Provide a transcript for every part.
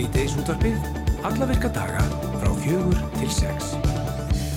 Svíteis útvarpið, alla virka daga frá fjögur til sex.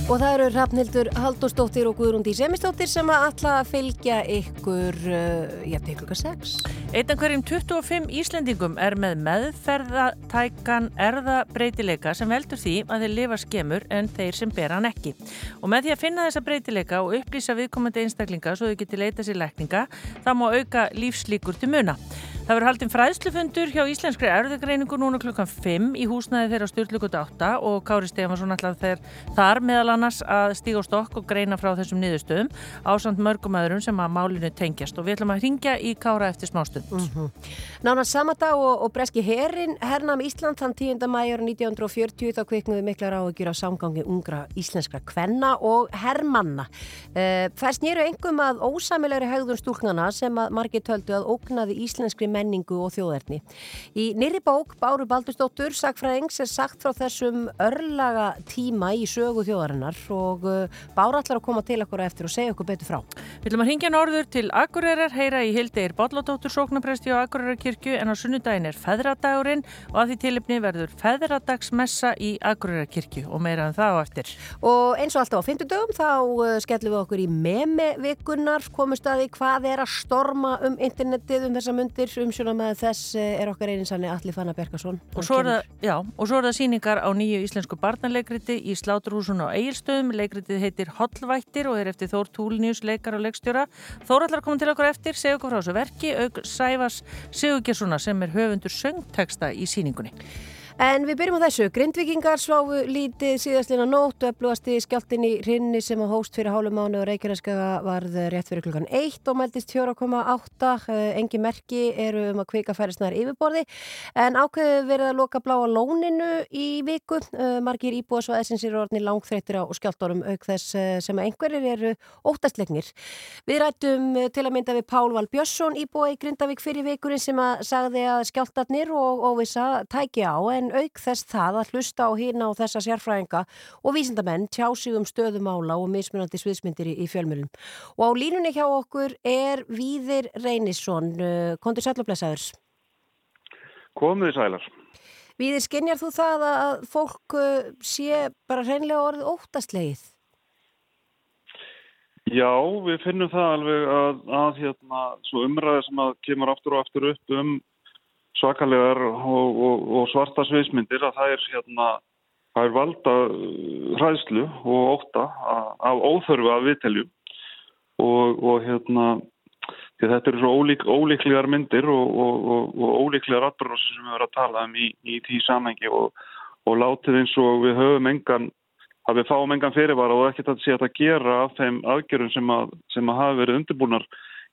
Og það eru Rafnildur Haldurstóttir og Guðrúndi Semistóttir sem að alla fylgja ykkur, uh, já, til klukka 6. Einan hverjum 25 Íslendingum er með meðferðatækan erðabreitileika sem veldur því að þeir lifa skemur en þeir sem ber hann ekki. Og með því að finna þessa breitileika og upplýsa viðkomandi einstaklinga svo þau geti leita sér lækninga, það má auka lífslíkur til muna. Það verður haldinn fræðslufundur hjá Íslenskri erðugreiningu núna klukkan 5 í húsnaði þeirra styrlukut 8 og Kári Stefansson alltaf þeir þar meðal annars að stíga á stokk og greina frá þessum niðurstöðum á samt mörgum öðrum sem að málinu tengjast og við ætlum að ringja í Kára eftir smástund. Mm -hmm. Nána sama dag og, og breski herin hernam Ísland þann 10. mæjur 1940 þá kviknuði miklar áhugjur á samgangi ungra íslenskra kvenna og herrmanna. Uh, það snýru engum að ósamilegri haugðun stúlknana sem að margir töldu að ógnaði íslenskri menningu og þjóðverðni. Í nýri bók Báru Baldurstóttur sagfræðings er sagt frá þessum örlaga tíma í sögu þjóðarinnar og uh, Bára ætlar að koma til okkur eftir og segja okkur betur frá. Við ætlum að ringja norður til Akureyrar, heyra í Hildeir Balladóttur sóknapresti á Akureyrarkirkju en á sunnudagin er feðradagurinn og að því tilipni verður feðradagsmessa í Akureyrarkirkju og meira en það á eftir. Og eins og alltaf á fymtudögum þá uh, skellum við okkur í meme vikunar, komumst að því hvað er að storma um internetið um þessa mundir umsjóna með þess eh, er okkar eininsannir Alli Fanna Bergarsson og svo, það, já, og svo er það síningar á nýju íslensku barnalegriti í Sláturhúsun og Egilstöðum legritið heitir Hollvættir og er eftir Þór Túlnius leikar og leikstjóra. Þór ætlar að koma til okkur eftir, segja okkur frá þessu verki auk Sæfars Sigurgerssona sem er höfundur söngteksta í síningunni En við byrjum á þessu. Grindvikingar sváfu lítið síðastlina nótt og eflugast í skjáltin í rinni sem á hóst fyrir hálfum mánu og Reykjaneska varð rétt fyrir klukkan 1 og mæltist 4,8. Eh, engi merki eru um að kvika færist nær yfirborði en ákveðu verið að loka bláa lóninu í viku. Eh, margir íbúa svo eðsins eru orðni langþreytir á skjáltorum auk þess eh, sem einhverjir eru óttastlegnir. Við rættum til að mynda við Pál Val Björnsson íbúa í Grindavík fyrir vikurinn sem að sagði að skjáltarnir og óvisa tæki á en en auk þess það að hlusta á hýrna og þessa sérfræðinga og vísindamenn tjá sig um stöðumála og mismunandi sviðsmyndir í, fjölmjölum. Og á línunni hjá okkur er Víðir Reynisson, uh, kontur sælublesaðurs. Komiði sælar. Víðir, skinnjar þú það að fólk uh, sé bara reynlega orðið óttastlegið? Já, við finnum það alveg að, að hérna, umræði sem að kemur aftur og aftur upp um svakalegar og, og, og svarta sviðsmyndir að það er, hérna, það er valda hræðslu og óta af óþörfu af viðteljum. Og, og hérna, þetta eru svo ólík, ólíklegar myndir og ólíklegar atbyrðar sem við verðum að tala um í, í því samhengi og látið eins og við höfum engan að við fáum engan fyrirvara og ekkert að sé að gera af þeim aðgerðum sem að, sem að hafa verið undirbúnar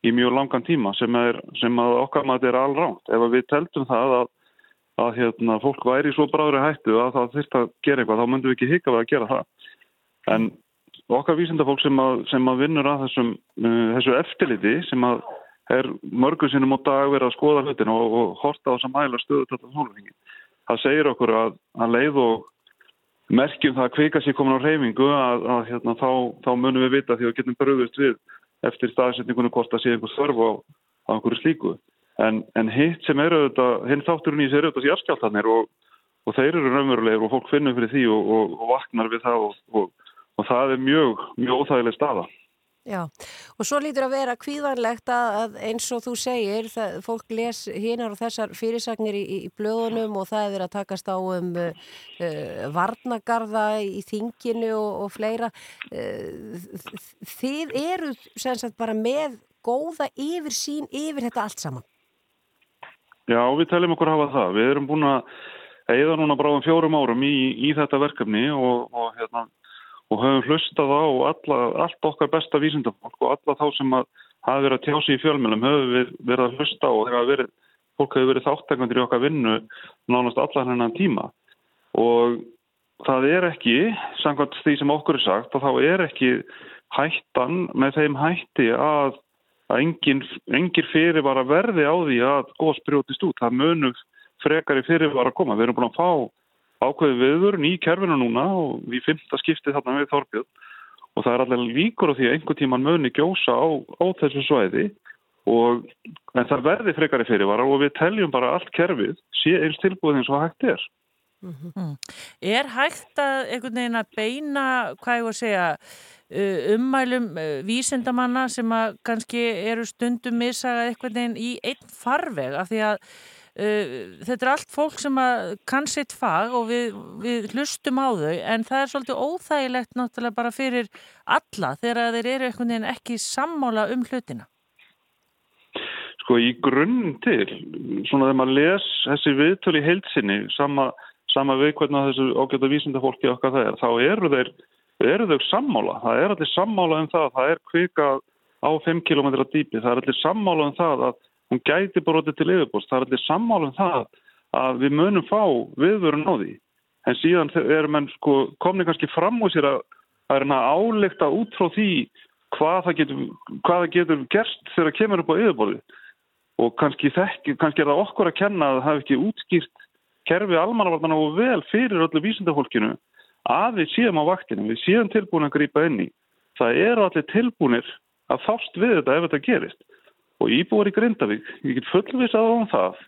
í mjög langan tíma sem, er, sem að okkar maður er allránt. Ef við teltum það að, að hérna, fólk væri svo bráðri hættu að það þurft að gera eitthvað, þá myndum við ekki hika við að gera það. En okkar vísindafólk sem að, sem að vinnur að þessum, uh, þessu eftirliti sem að er mörgum sinnum á dag verið að skoða hlutin og, og horta á þess að mæla stöðu þetta hólfingin. Það segir okkur að, að leið og merkjum það að kvika sér komin á reyfingu að, að hérna, þá, þá munum við vita því að við getum bröðust við eftir staðsetningunum hvort að sé einhver þörf á, á einhverju slíku. En, en hitt sem eru þetta, hinn þátturinn í þessu eru þetta sérskjáltanir og, og þeir eru raunverulegir og fólk finnur fyrir því og, og, og vaknar við það og það er mjög, mjög óþægileg staða. Já, og svo lítur að vera kvíðanlegt að eins og þú segir, það, fólk les hinar og þessar fyrirsagnir í, í blöðunum og það er að takast á um uh, uh, varnagarða í þinginu og, og fleira. Uh, þið eru sagt, bara með góða yfir sín yfir þetta allt saman. Já, við teljum okkur að hafa það. Við erum búin að eða núna bráðum fjórum árum í, í þetta verkefni og, og hérna og höfum hlustað á alla, allt okkar besta vísindafólk og alla þá sem hafa verið að tjási í fjölmjölum höfum við verið að hlusta og verið, fólk hefur verið þáttekandir í okkar vinnu nánast allan hennan tíma. Og það er ekki, samkvæmt því sem okkur er sagt, þá er ekki hættan með þeim hætti að, að engin, engin fyrir var að verði á því að góðsprjótist út, það munum frekar í fyrir var að koma, við erum búin að fá ákveði viðvörun í kerfinu núna og við finnst að skipti þarna við Þorbjörn og það er allir líkur á því að einhver tíman muni gjósa á, á þessu svæði og en það verði frekari fyrirvara og við teljum bara allt kerfið sé eins tilbúið eins og hægt er. Mm -hmm. Er hægt að einhvern veginn að beina, hvað ég voru að segja, uh, ummælum uh, vísendamanna sem að kannski eru stundum misagað einhvern veginn í einn farveg af því að þetta er allt fólk sem kann sitt fag og við, við hlustum á þau en það er svolítið óþægilegt náttúrulega bara fyrir alla þegar þeir eru einhvern veginn ekki sammála um hlutina. Sko í grunn til, svona þegar maður les þessi viðtölu í heilsinni sama sama við hvernig þessu ágæta vísindafólki okkar það er, þá eru þeir eru þau sammála, það er allir sammála um það, það er kvika á 5 km dýpi, það er allir sammála um það að hún gæti brotið til yfirbúst, það er allir sammála um það að við munum fá viðvörun á því, en síðan erum menn sko komni kannski fram úr sér að er hérna álegta út frá því hvað það getur, hvað það getur gerst þegar það kemur upp á yfirborði og kannski, þekki, kannski er það okkur að kenna að það hafi ekki útskýrt kerfi almannavartana og vel fyrir öllu vísindafólkinu að við séum á vaktinu, við séum tilbúin að grýpa inn í. Það eru allir tilbúinir að þást við þetta ef þetta gerist. Og íbúar í Grindavík, ég get fullvisað á um það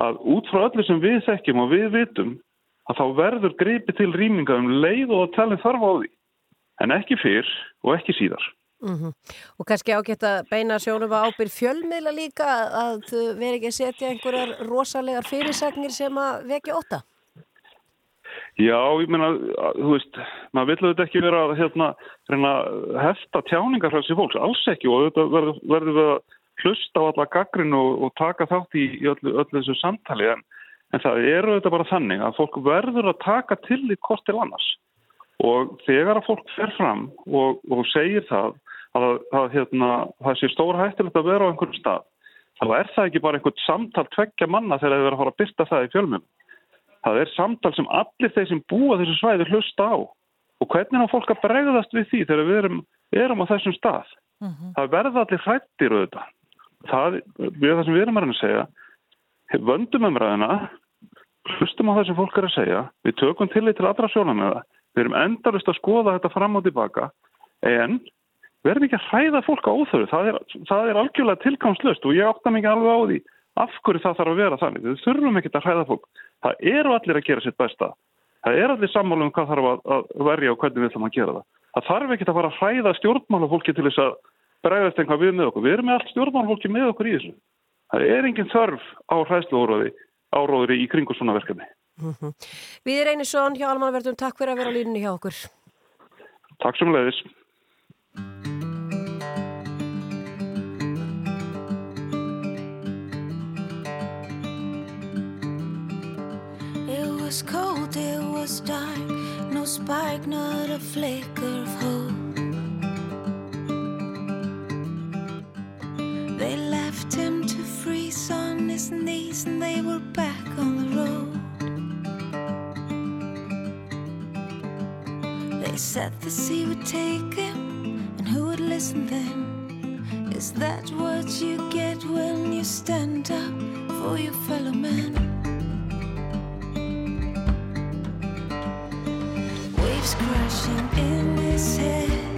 að út frá öllu sem við þekkjum og við vitum að þá verður greipi til rýminga um leið og að talin þarf á því. En ekki fyrr og ekki síðar. Mm -hmm. Og kannski ágætt að beina sjónum að ábyrð fjölmiðla líka að veri ekki að setja einhverjar rosalegar fyrirsagnir sem að vekja óta? Já, ég meina, þú veist, maður vill auðvitað ekki vera að hérna, hefta tjáningarfræðs í fólks, alls ekki og auðvitað verður, verður að hlusta á alla gaggrin og, og taka þátt í, í öllu, öllu þessu samtali en, en það er auðvitað bara þannig að fólk verður að taka til í kort til annars og þegar að fólk fer fram og, og segir það að, að hérna, það sé stór hættilegt að vera á einhverjum stað þá er það ekki bara einhvern samtal tveggja manna þegar þið verður að fara að byrta það í fjölmjum það er samtal sem allir þeir sem búa þessu svæði hlusta á og hvernig á fólk að bregðast við því þegar við erum, erum á þessum stað uh mhm. -huh. það verða allir hrættir auðvitað það, við það sem við erum að segja. Vöndum umræðina hlustum á það sem fólk er að segja við tökum tillit til allra það við erum endarist að skoða þetta fram og tilbaka en verðum ekki að hræða fólk á óþöru, það er, það er algjörlega tilgámslöst og ég átta mikið alveg á því af hverju það þarf að vera þannig, við þurfum ekki að hræða fólk, það eru allir að gera sitt besta, það eru allir sammálu um hvað þarf að, verja og hvernig við ætlum að gera það, það þarf ekki að fara að hræða stjórnmálafólki til þess að bregðast einhvað við með okkur, við erum með allt stjórnmálafólki með okkur í þessu, það er engin þörf á hræðsluóróði áróðri í kringu svona verkefni. Mm -hmm. Við erum Einisson hjá Almanverðum, takk fyrir að vera á línunni hjá okkur. Takk sem leiðis. was cold, it was dark, no spark, not a flicker of him to freeze on his knees, and they were back on the road. They said the sea would take him, and who would listen then? Is that what you get when you stand up for your fellow man? Waves crashing in his head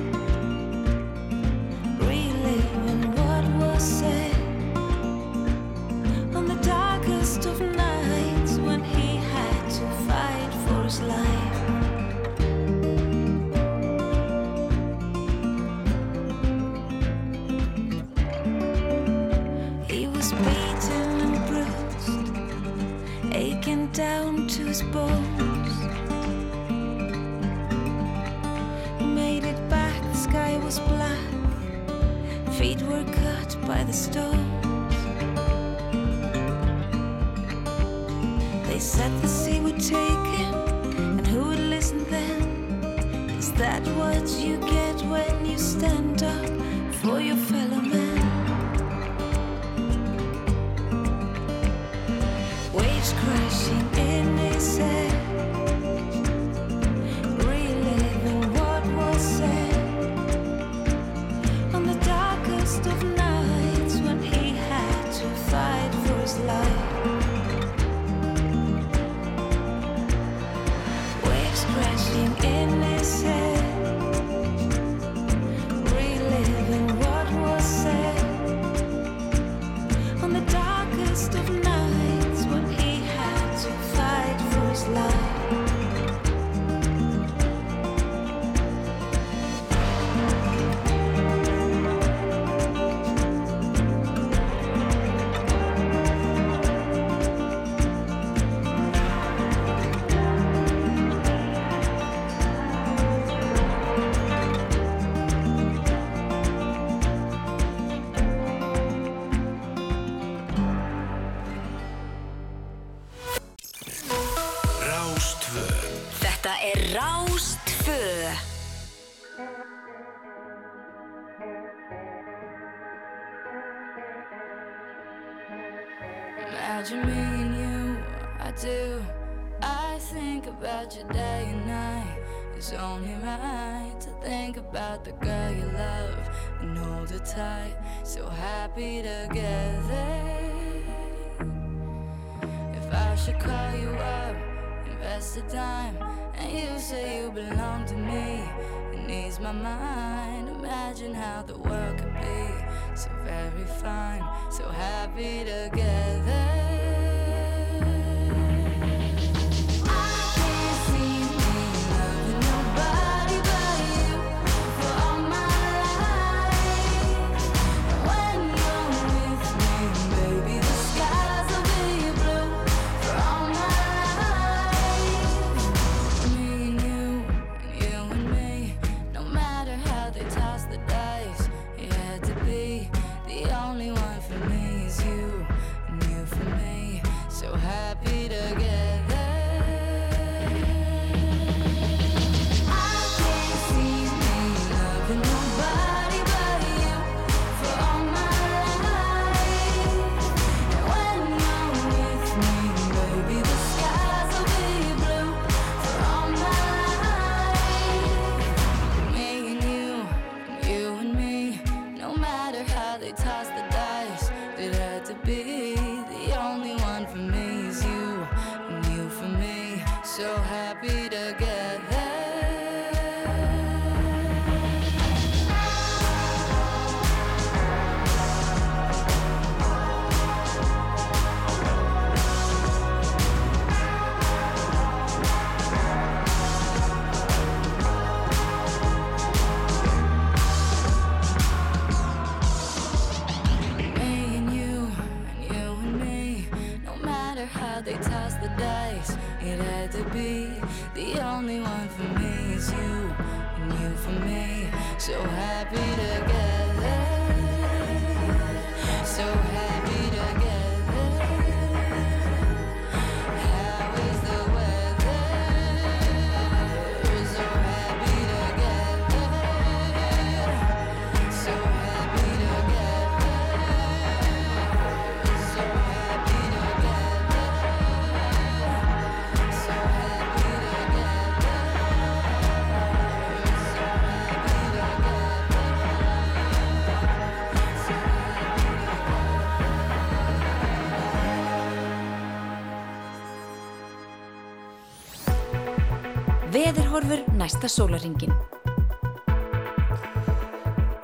næsta sólaringin.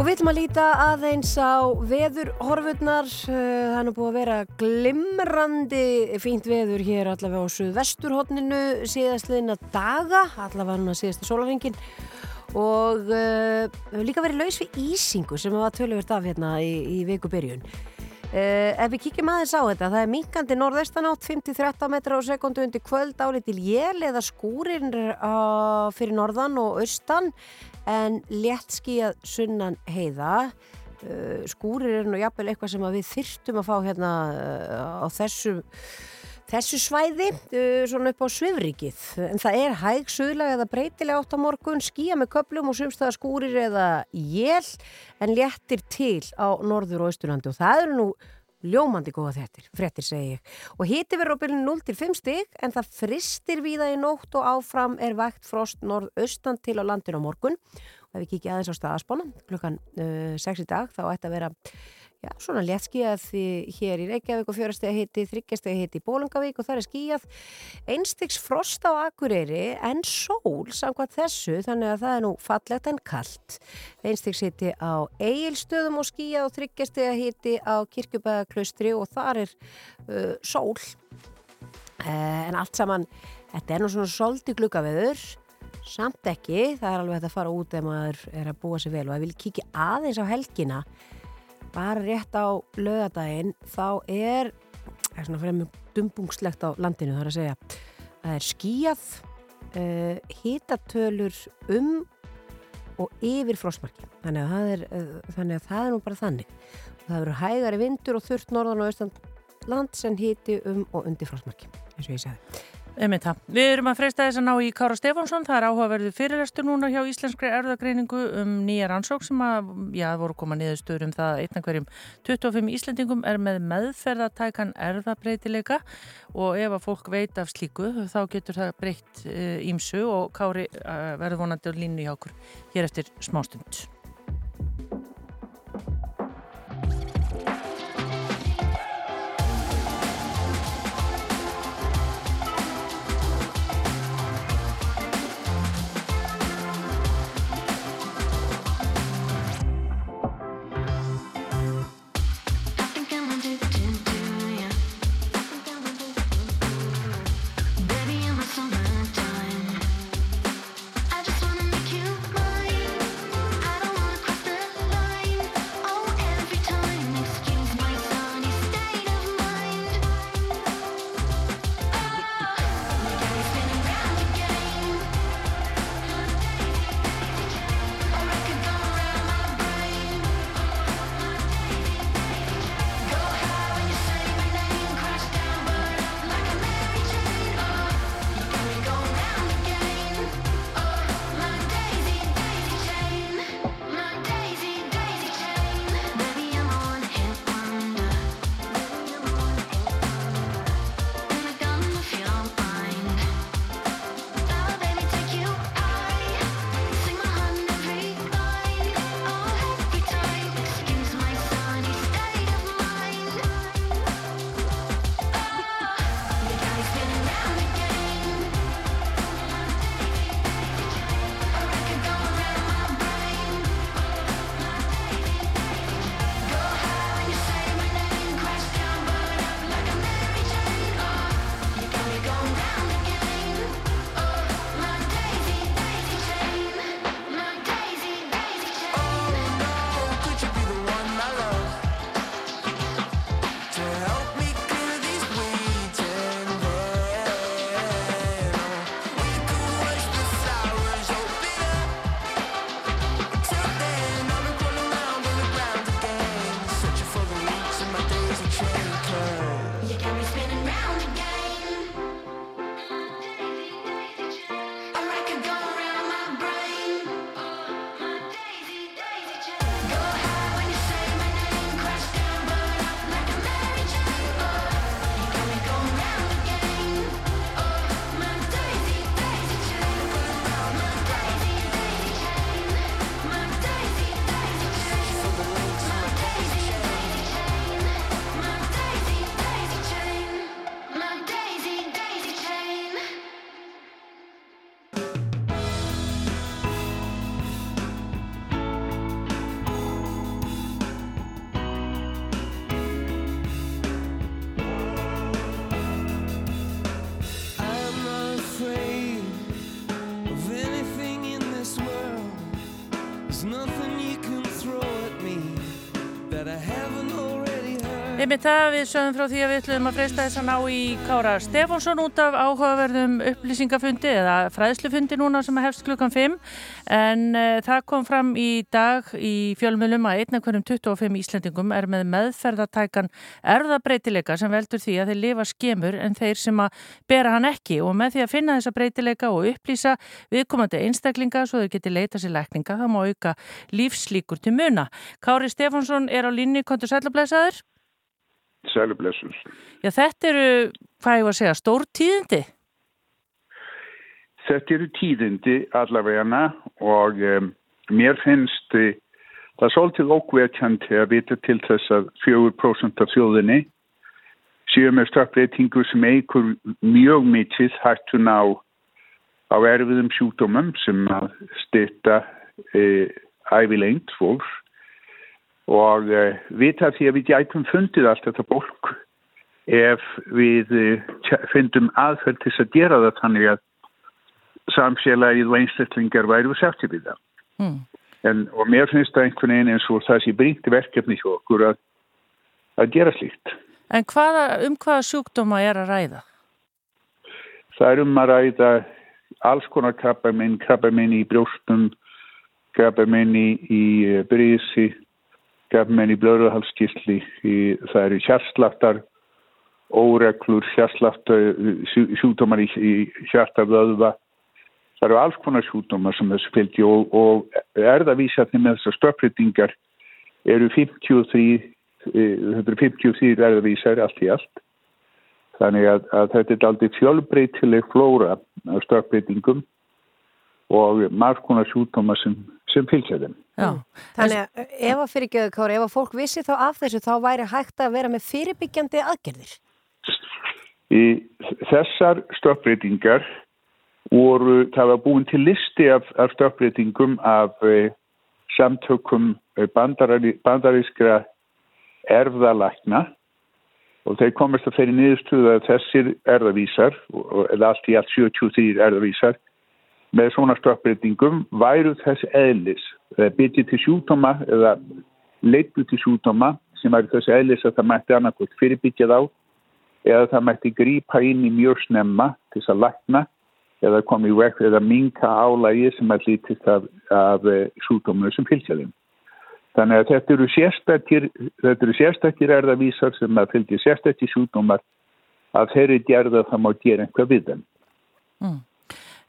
Og við ætlum að líta aðeins á veðurhorfurnar. Eh, Það er nú búið að vera glimrandi fínt veður hér allavega á suðvesturhóttninu síðastliðina daga, allavega núna síðasta sólaringin. Og uh, hefur líka verið laus við ísingu sem var töluvert af hérna í, í vikubyrjun. Uh, ef við kíkjum aðeins á þetta, það er minkandi norðaustanátt 5-13 metra á sekundu undir kvöld álitil jél eða skúrir uh, fyrir norðan og austan en létt skíjað sunnan heiða. Uh, skúrir er nú jafnvel eitthvað sem við þyrftum að fá hérna uh, á þessu, þessu svæði uh, svona upp á svifrikið. En það er hæg, suðlega eða breytilega átt á morgun, skíja með köplum og sumstaða skúrir eða jél en léttir til á norður og austurlandi og það eru nú ljómandi góða þettir, frettir segi ég. Og hiti verður á byrjun 0-5 stig en það fristir víða í nótt og áfram er vægt frost norð-austan til á landinu á morgun. Og ef við kíkja aðeins á staðaspána klukkan uh, 6 í dag þá ætti að vera já, svona létt skíjað því hér í Reykjavík og fjórastega hiti, þryggjastega hiti í Bólungavík og það er skíjað einstiks frost á Akureyri en sól samkvæmt þessu þannig að það er nú fallegt en kallt einstiks hiti á Egilstöðum og skíjað og þryggjastega hiti á Kirkjubæðaklaustri og þar er uh, sól. Uh, en allt saman þetta er nú svona soldi gluggaveður samt ekki, það er alveg hægt að fara út ef maður er að búa sér vel. Og ef við kíkja aðeins á helgina bara rétt á lögadaginn þá er, það er svona mjög dumbungslegt á landinu þar að segja. Það er skíjað uh, hitatölur um og yfir frostmarki. Þannig að það er, uh, þannig að það er nú bara þannig. Og það verður hægari vindur og þurft norðan og austan land sem hiti um og undir frostmarki eins og ég segði Einmitt það. Við erum að freysta þess að ná í Kára Stefánsson, það er áhugaverðu fyrirrestur núna hjá Íslenskri erðagreiningu um nýja rannsók sem að, já, voru koma niðurstöður um það að einn hverjum 25 Íslendingum er með meðferðatækan erðabreitileika og ef að fólk veit af slíku þá getur það breytt ímsu og Kári uh, verður vonandi á línu hjá okkur hér eftir smástund. Einmitt það við sögum frá því að við ætlum að freysta þess að ná í Kára Stefánsson út af áhugaverðum upplýsingafundi eða fræðslufundi núna sem hefst klukkan 5 en uh, það kom fram í dag í fjölmjölum að einna hverjum 25 Íslendingum er með meðferðatækan erðabreitileika sem veldur því að þeir lifa skemur en þeir sem að bera hann ekki. Og með því að finna þessa breitileika og upplýsa viðkomandi einstaklinga svo þau geti leita sér lækninga það má auka lífslíkur til muna. Kári Stefánsson er á línni kontur sælublesaður Sælublessus. Já, þetta eru, hvað ég var að segja, stór tíðindi. Þetta eru tíðindi allavegana og um, mér finnst uh, það svolítið ókveðkjandi að vita til þess að 4% af þjóðinni séu með stökkbreytingu sem eigur mjög mikið hættun á, á erfiðum sjúkdómum sem að styrta uh, ævilengt fólk og uh, vita því að við gætum fundið allt þetta fólk ef við uh, fundum aðferð til að gera það þannig að samfélagið og einstaklingar væri við sætti við það. Mm. En, og mér finnst það einhvern veginn eins og það sé brínt verkefni hjá okkur að, að gera slíkt. En hvaða, um hvaða sjúkdóma er að ræða? Það er um að ræða alls konar krabbaminn, krabbaminn í brjóstum, krabbaminn í, í brísi, krabbaminn í blöruhalskisli, það eru hjarsláttar óreglur, hjarslafta, sjúdómar í, í hjartavöðva. Það eru alls konar sjúdómar sem þessu fylgji og, og erðavísarnir með þessar stöppritingar eru 53, eh, þetta eru 53 erðavísar allt í allt. Þannig að, að þetta er aldrei fjölbreytileg flóra af stöppritingum og margs konar sjúdómar sem, sem fylgja þeim. Já. Þannig að ef að fyrirgjöðu Kári, ef að fólk vissi þá af þessu þá væri hægt að vera með fyrirbyggjandi aðgerðir. Í þessar stöpbreytingar voru, það var búin til listi af, af stöpbreytingum af eh, samtökum eh, bandari, bandarískra erfðalækna og þeir komast að þeirri niðurstuða að þessir erðavísar, eða allt í allt 73 erðavísar, með svona stöpbreytingum væru þess eðlis, eða byrji til sjúkdóma eða leittu til sjúkdóma sem væri þess eðlis að það mætti annarkvæmt fyrirbyggja þá eða það mætti grípa inn í mjög snemma til þess að lækna eða koma í vekk eða minka álægi sem er lítist af, af sjúkdóminu sem fylgja þeim. Þannig að þetta eru sérstakir, þetta eru sérstakir erðavísar sem að fylgja sérstakir sjúkdómar að þeirri gerða það má gera einhvað við þeim.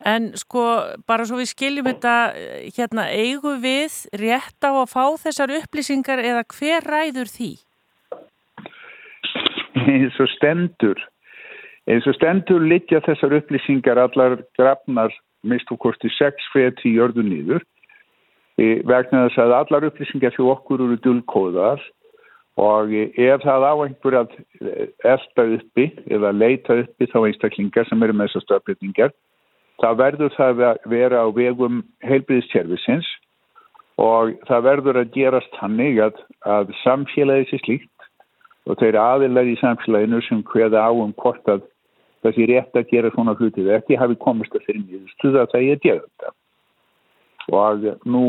En sko, bara svo við skiljum þetta, eh, hérna, eigum við rétt á að fá þessar upplýsingar eða hver ræður því? eins og stendur eins og stendur liggja þessar upplýsingar allar grafnar mistu kosti 6 fet í jörðu nýður e, vegna þess að allar upplýsingar fyrir okkur eru dulkóðar og e, ef það á einhver að e, elda uppi eða leita uppi þá einstaklingar sem eru með þessar stöðbreytingar þá verður það að vera á vegum heilbriðskerfisins og það verður að gerast hannig að, að samfélagið sér slíkt og þeir aðilar í samfélaginu sem hveða á um hvort að það sé rétt að gera svona hlutið ekki hafi komist að fyrir nýðustuð að það er að gera þetta. Og nú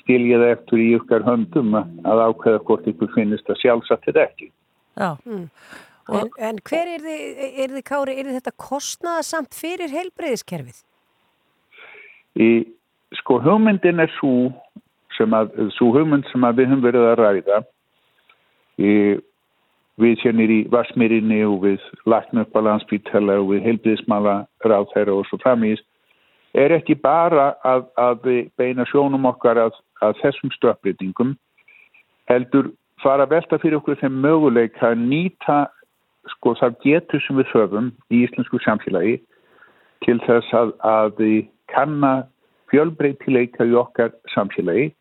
skil ég það eftir í ykkar höndum að ákveða hvort ykkur finnist að sjálfsagt þetta ekki. Já. En, en hver er þið, er þið Kári, er þið þetta kostnaðasamt fyrir heilbreyðiskerfið? Í sko hugmyndin er svo sem að, svo hugmynd sem að við höfum verið að ræða í, við sérnir í Vassmýrinni og við landsbítala og við heilbíðismala ráð þeirra og svo framís er ekki bara að, að beina sjónum okkar að, að þessum stöpbreytingum heldur fara að velta fyrir okkur þeim möguleika að nýta sko það getur sem við höfum í íslensku samfélagi til þess að, að kanna fjölbreytileika í okkar samfélagi.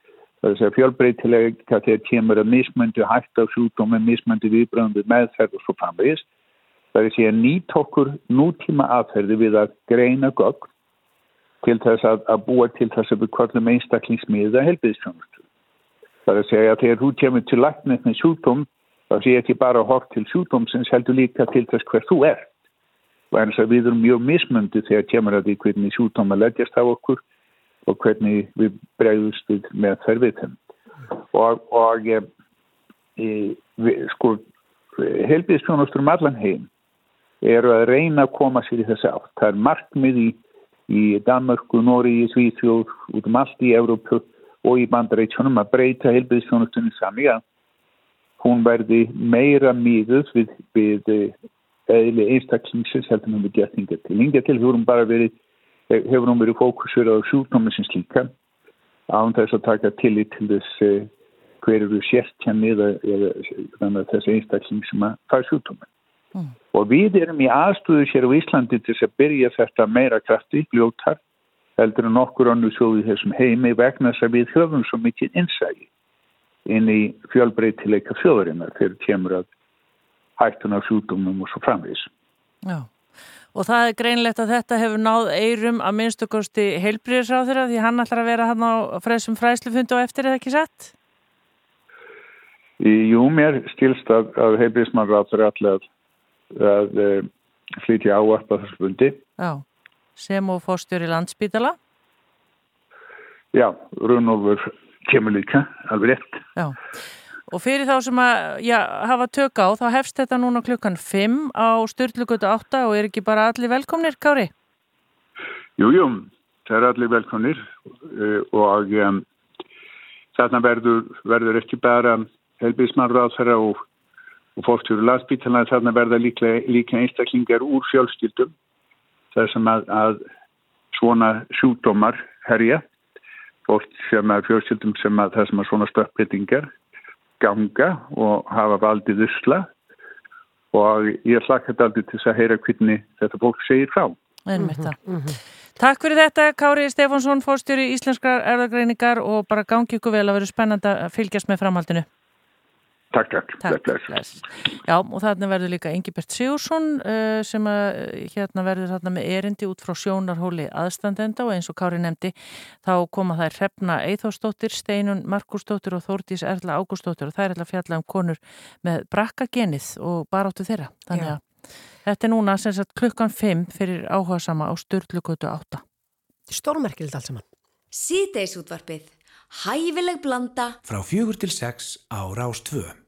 Er að fjölbreytileika þegar kemur að mismöndu hægt á sjúkdómi, mismöndu viðbröðum við meðferð og svo framvegis. Það er að segja nýtt okkur nútíma aðferði við að greina gögn til þess að, að búa til þess að við kvöllum einstaklingsmiða helbiðstjónustu það er að segja að þegar þú kemur til læknir með sjúkdóm þá sé ekki bara að hort til sjúkdómsins heldur líka til þess hver þú er og eins að við erum mjög mismöndi þegar kemur að því hvernig sjúkdóma leggjast á okkur og hvernig við bregðust við með þær við þeim og, og e, e, við, sko helbiðstjónustur um allan heim eru að reyna að koma sér í þess átt. Það er markmið í, í Danmörku, Nóri, Svíþjóð út um allt í Európu og í bandareitsjónum að breyta helbiðstjónustunni sami að hún verði meira miðuð við, við eðli einstaklingsins heldur en við gett hingað til. Hingað til hefur hún bara verið, hefur hún verið fókusur á sjúkdómi sem slíka án þess að taka tillit til þess eh, hver eru sértjanni eða, eða þess einstakling sem að fara sjúkdómi. Mm. Og við erum í aðstöðu sér á Íslandi til þess að byrja þetta meira krafti, gljótar, heldur en okkur annu sjóðu þessum heimi vegna þess að við höfum svo mikið innsægi inn í fjölbreytileika þjóðurinnar þegar kemur að hættun af sjúkdómum og svo framvís. Já, og það er greinlegt að þetta hefur náð eirum að minnstu kosti heilbríðisráður því hann ætlar að vera hann á fræsum fræslufundu og eftir eða ekki sett? Jú, mér stilst að, að heilbríðismannráður allir að, að e, flytja áarpa þessu fundi. Já, sem og fórstjóri landsbítala? Já, Runolfur kemur líka, alveg rétt. Já, og fyrir þá sem að já, hafa tök á, þá hefst þetta núna klukkan 5 á styrlugötu 8 og er ekki bara allir velkomnir, Kári? Jú, jú, það er allir velkomnir uh, og um, þarna verður, verður ekki bara helbíðismannráð þeirra og og fórstjóru landsbítalans þarna verða líka, líka einstaklingar úr fjölskyldum þar sem að, að svona sjúkdómar herja fólk sem er fjölskyldum sem að það sem að svona stökkbreytingar ganga og hafa valdið usla og ég hlakka þetta aldrei til þess að heyra hvernig þetta fólk segir frá. Einmitt það. Takk fyrir þetta, Kári Stefánsson, fórstjóri Íslenskar erðagreiningar og bara gangi ykkur vel að vera spennandi að fylgjast með framhaldinu. Takk, takk. Takk, bless. bless. Já, og þarna verður líka Ingibert Sigursson uh, sem að uh, hérna verður þarna með erindi út frá sjónarhóli aðstandenda og eins og Kári nefndi þá koma þær Hrefna Eithósdóttir, Steinun Markusdóttir og Þórdís Erla Ágúsdóttir og þær er að fjalla um konur með brakkagenið og baráttu þeirra. Þannig Já. að þetta er núna sem sagt klukkan 5 fyrir áhuga sama á Sturlugutu 8. Stórmerkilegt allt saman. Síðdeis útvarpið. Hæfileg blanda. Frá fjögur til sex á Rás 2.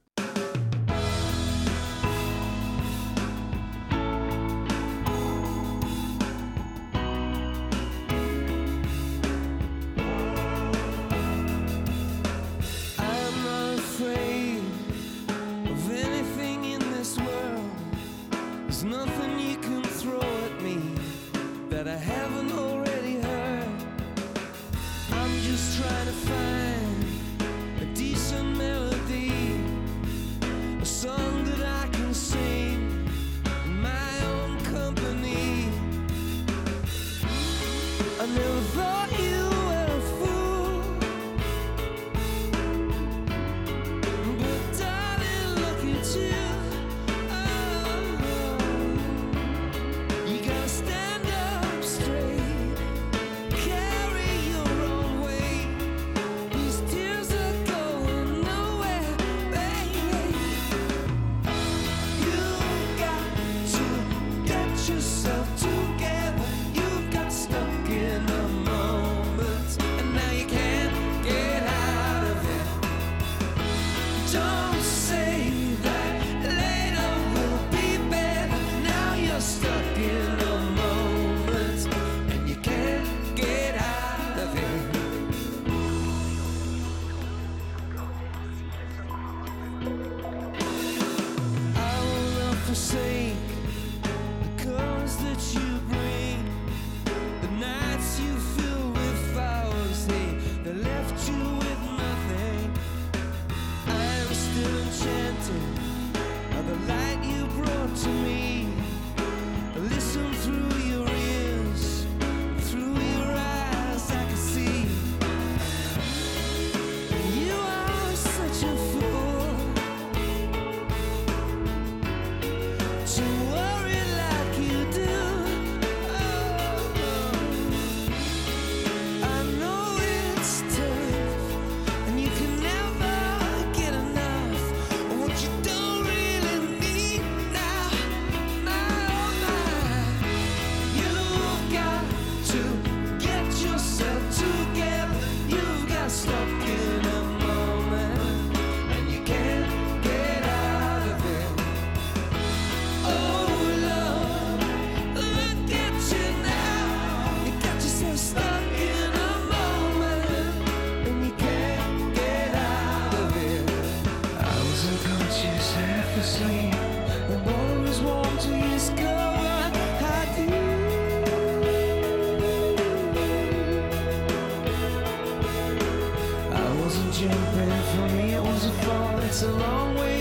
Jumping for me, it was a fall. It's a long way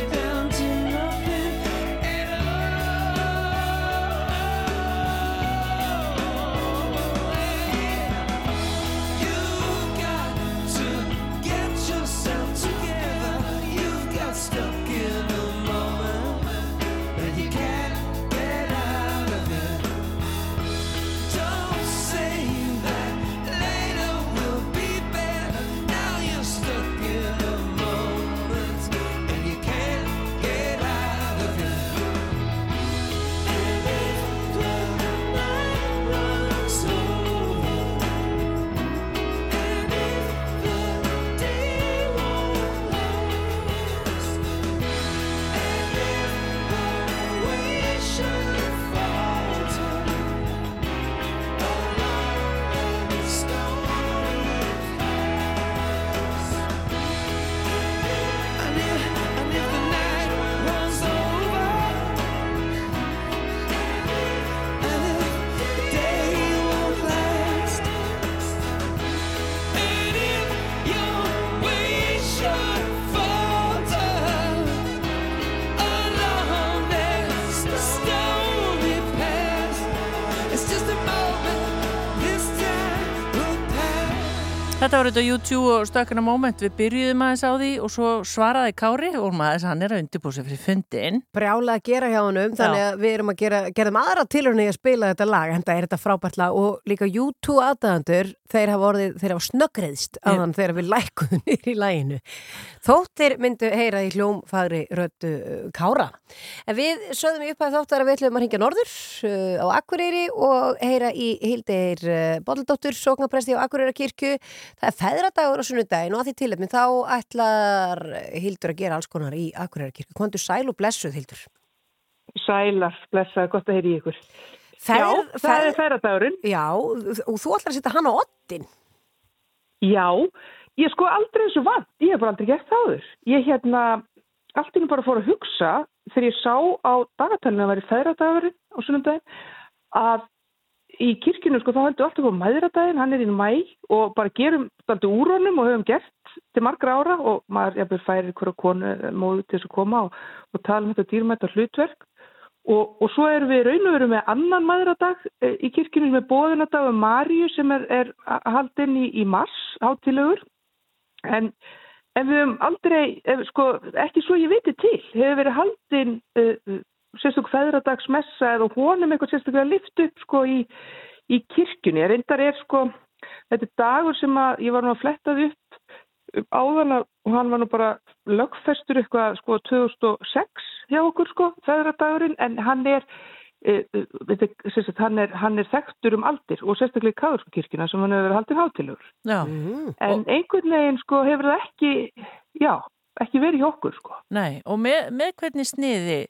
Þetta var þetta U2 og stökkuna moment. Við byrjuðum aðeins á því og svo svaraði Kári og maður hann er að undirbúið sig fyrir fundin. brjála að gera hjá honum þannig að við erum að gera, gerðum aðra tilhörni að spila þetta lag, en það er þetta frábært lag og líka U2 aðdæðandur þeir hafa orðið, þeir hafa snöggreðst aðan þegar við lækuðum nýr í laginu. Þóttir myndu heyra í hljómfagri röttu uh, Kára. En við sögðum í upphæð þáttar að við ætlum að hringja norður uh, á Akureyri og heyra í Hildir uh, Boldóttur, sóknapresti á Akureyrakirkju það er feðradagur á sunnudaginn og að því tilefni þá ætlar Hildur að gera alls konar í Akureyrakirkju Kondu sæl og blessuð Hildur. Sælar, blessaði, gott að heyri í ykkur. Fer- Já, það fer- er færadagurinn. Já, og þú ætlar að setja hann á ottin. Já, ég sko aldrei eins og vann. Ég hef bara aldrei gert það áður. Ég hérna, allt innum bara fór að hugsa þegar ég sá á dagatalinu að væri færadagurinn á sunnundaginn að í kirkjunu sko þá heldur alltaf á mæðradaginn, hann er í mæ og bara gerum alltaf úr honum og höfum gert til margra ára og maður færir hverja konu móðu til þess að koma og, og tala um þetta dýrmæta hlutverk Og, og svo erum við raun og veru með annan maðuradag eh, í kirkjunum með bóðunadag um Maríu sem er, er haldinn í, í mars, hátilegur. En, en við höfum aldrei, ef, sko, ekki svo ég viti til, hefur verið haldinn uh, sérstök feðradagsmessa eða honum eitthvað sérstaklega lift upp sko í, í kirkjunni. Reyndar er sko, þetta er dagur sem að ég var nú að flettað upp áðan að hann var nú bara lögfestur eitthvað sko 2006 hjá okkur sko, feðradagurinn, en hann er, e, e, sagt, hann, er hann er þekktur um aldir og sérstaklega í Káðurskirkina sem hann hefur verið haldið hátilegur. Já, En einhvern veginn sko hefur það ekki, já, ekki verið hjá okkur sko. nei, og með, með hvernig sniði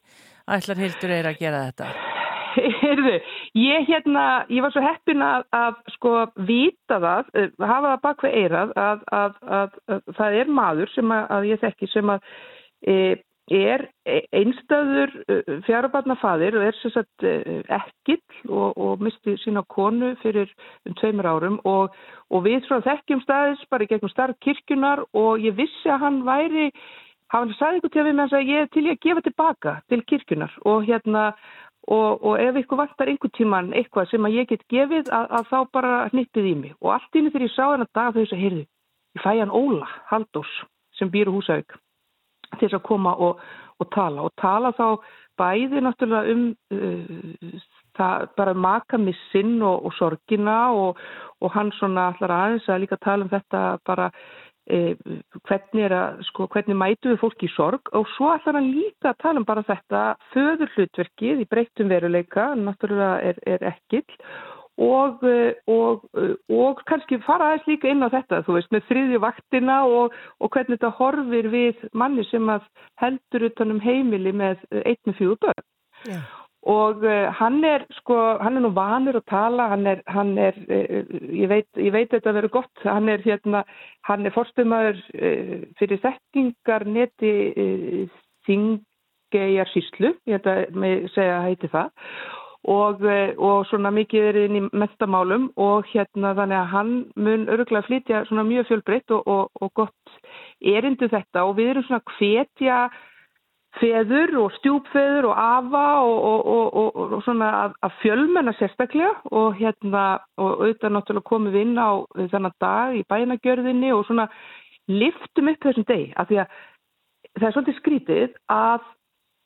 ætlar Hildur Eir að gera þetta? Heyrðu, ég hérna, ég var svo heppin að, að sko vita það, eh, hafa það bak við eirað að, að, að, að það er maður sem að, ég þekki sem að e, er einstöður fjarabarnafaðir og er e, ekkill og, og misti sína konu fyrir um tveimur árum og, og við frá þekkjum staðis bara í gegnum starf kirkjunar og ég vissi að hann væri hann sagði ykkur til að við með þess að ég er til í að gefa tilbaka til kirkjunar og hérna og, og ef ykkur vantar einhver tíman eitthvað sem að ég get gefið að, að þá bara hnippið í mig. Og allt inni þegar ég sá hennar dag þau þess að heyrðu, ég fæ hann Óla Haldós sem býr á Húsavík til þess að koma og, og tala. Og tala þá bæði náttúrulega um uh, það bara maka missinn og, og sorgina og, hann svona allar aðeins að líka tala um þetta bara hvernig, er að, sko, hvernig mætu við fólki í sorg og svo ætlar hann líka að tala um bara þetta föður hlutverkið í breyttum veruleika, náttúrulega er, er ekkill og, eh, og, eh, og kannski fara aðeins líka inn á þetta, þú veist, með þriðju vaktina og, og hvernig þetta horfir við manni sem að heldur utanum heimili með einn með fjögur börn. Já. Og uh, hann er sko, hann er nú vanur að tala, hann er, hann er uh, ég, veit, ég veit þetta að vera gott, hann er hérna, hann er forstumæður uh, fyrir þekkingar neti þingegjar síslu, ég held að með segja að heiti það. Og, og svona mikið er inn í mestamálum og hérna þannig að hann mun öruglega flytja svona mjög fjölbreytt og, og, og gott erindu þetta. Og við erum svona hvetja feður og stjúpfeður og afa og, og, og, og, svona að, að fjölmenna sérstaklega og hérna og auðvitað náttúrulega komum við inn á þennan dag í bænagjörðinni og svona liftum upp þessum deg af því að það er svolítið skrítið að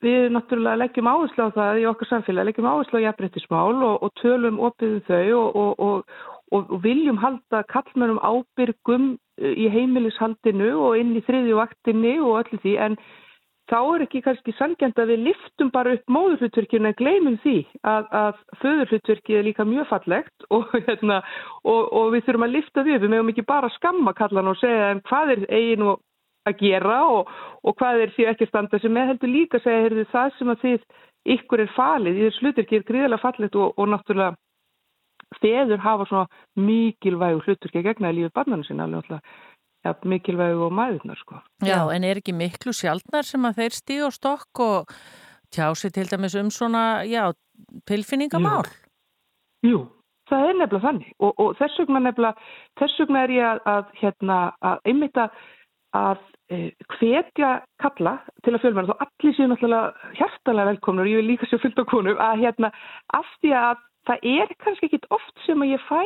við náttúrulega leggjum áherslu á það í okkar samfélag, leggjum áherslu á jafnbrettismál og, tölum opið um þau og, viljum halda kallmennum ábyrgum í heimilishaldinu og inn í þriðju vaktinni og öllu því. En þá er ekki kannski sangjant að við liftum bara upp móðurhlutverkinu en gleymum því að, að föðurhlutverkið er líka mjög fallegt og, hérna, og, og við þurfum að lifta því við meðum ekki bara skamma kallan og segja en hvað er eigin og að gera og, og hvað er því ekki standa sem með heldur líka að segja heyrðu, það sem að þið ykkur er falið í þessu hlutverki er gríðarlega fallegt og, náttúrulega feður hafa svona mikilvægu hlutverki að gegna í lífið barnanu sinna alveg náttúrulega ja, mikilvægu og maðurnar sko. Já, en er ekki miklu sjaldnar sem að þeir stíð og stokk og tjási til dæmis um svona, já, tilfinningamál? Jú, það er nefnilega þannig og, og þess vegna nefnilega, þess vegna er ég að, að hérna, að einmitt að, að e, hvetja kalla til að fjölmenna, þá allir séu náttúrulega hjartalega velkomnur, ég vil líka séu fullt á konum, að hérna, af því að það er kannski ekkit oft sem að ég fæ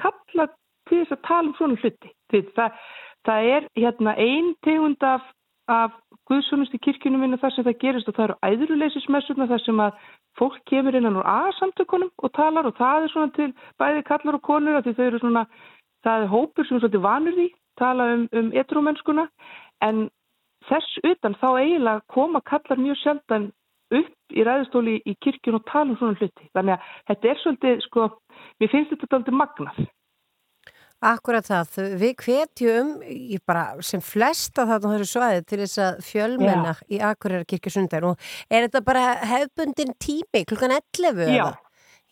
kalla til þess að tala um svona hluti. Það, það er hérna ein tegund af, af Guðsónust í kirkjunum minna þar sem það gerist og það eru æðruleysismessuna þar sem að fólk kemur innan úr A-samtökunum og talar og það er svona til bæði kallar og konur því þau eru svona, það er hópur sem er svolítið vanur því, tala um, um etrómennskuna en þess utan þá eiginlega koma kallar mjög sjaldan upp í ræðustóli í kirkjun og tala um svona hluti. Þannig að þetta er svolítið, sko, mér finnst þetta svolítið magnað. Akkurat það, við hvetjum ég bara sem flesta þarna þessu svæði til þess að fjölmenna í Akureyra kirkjusundar og er þetta bara hefbundin tími klukkan 11? Já.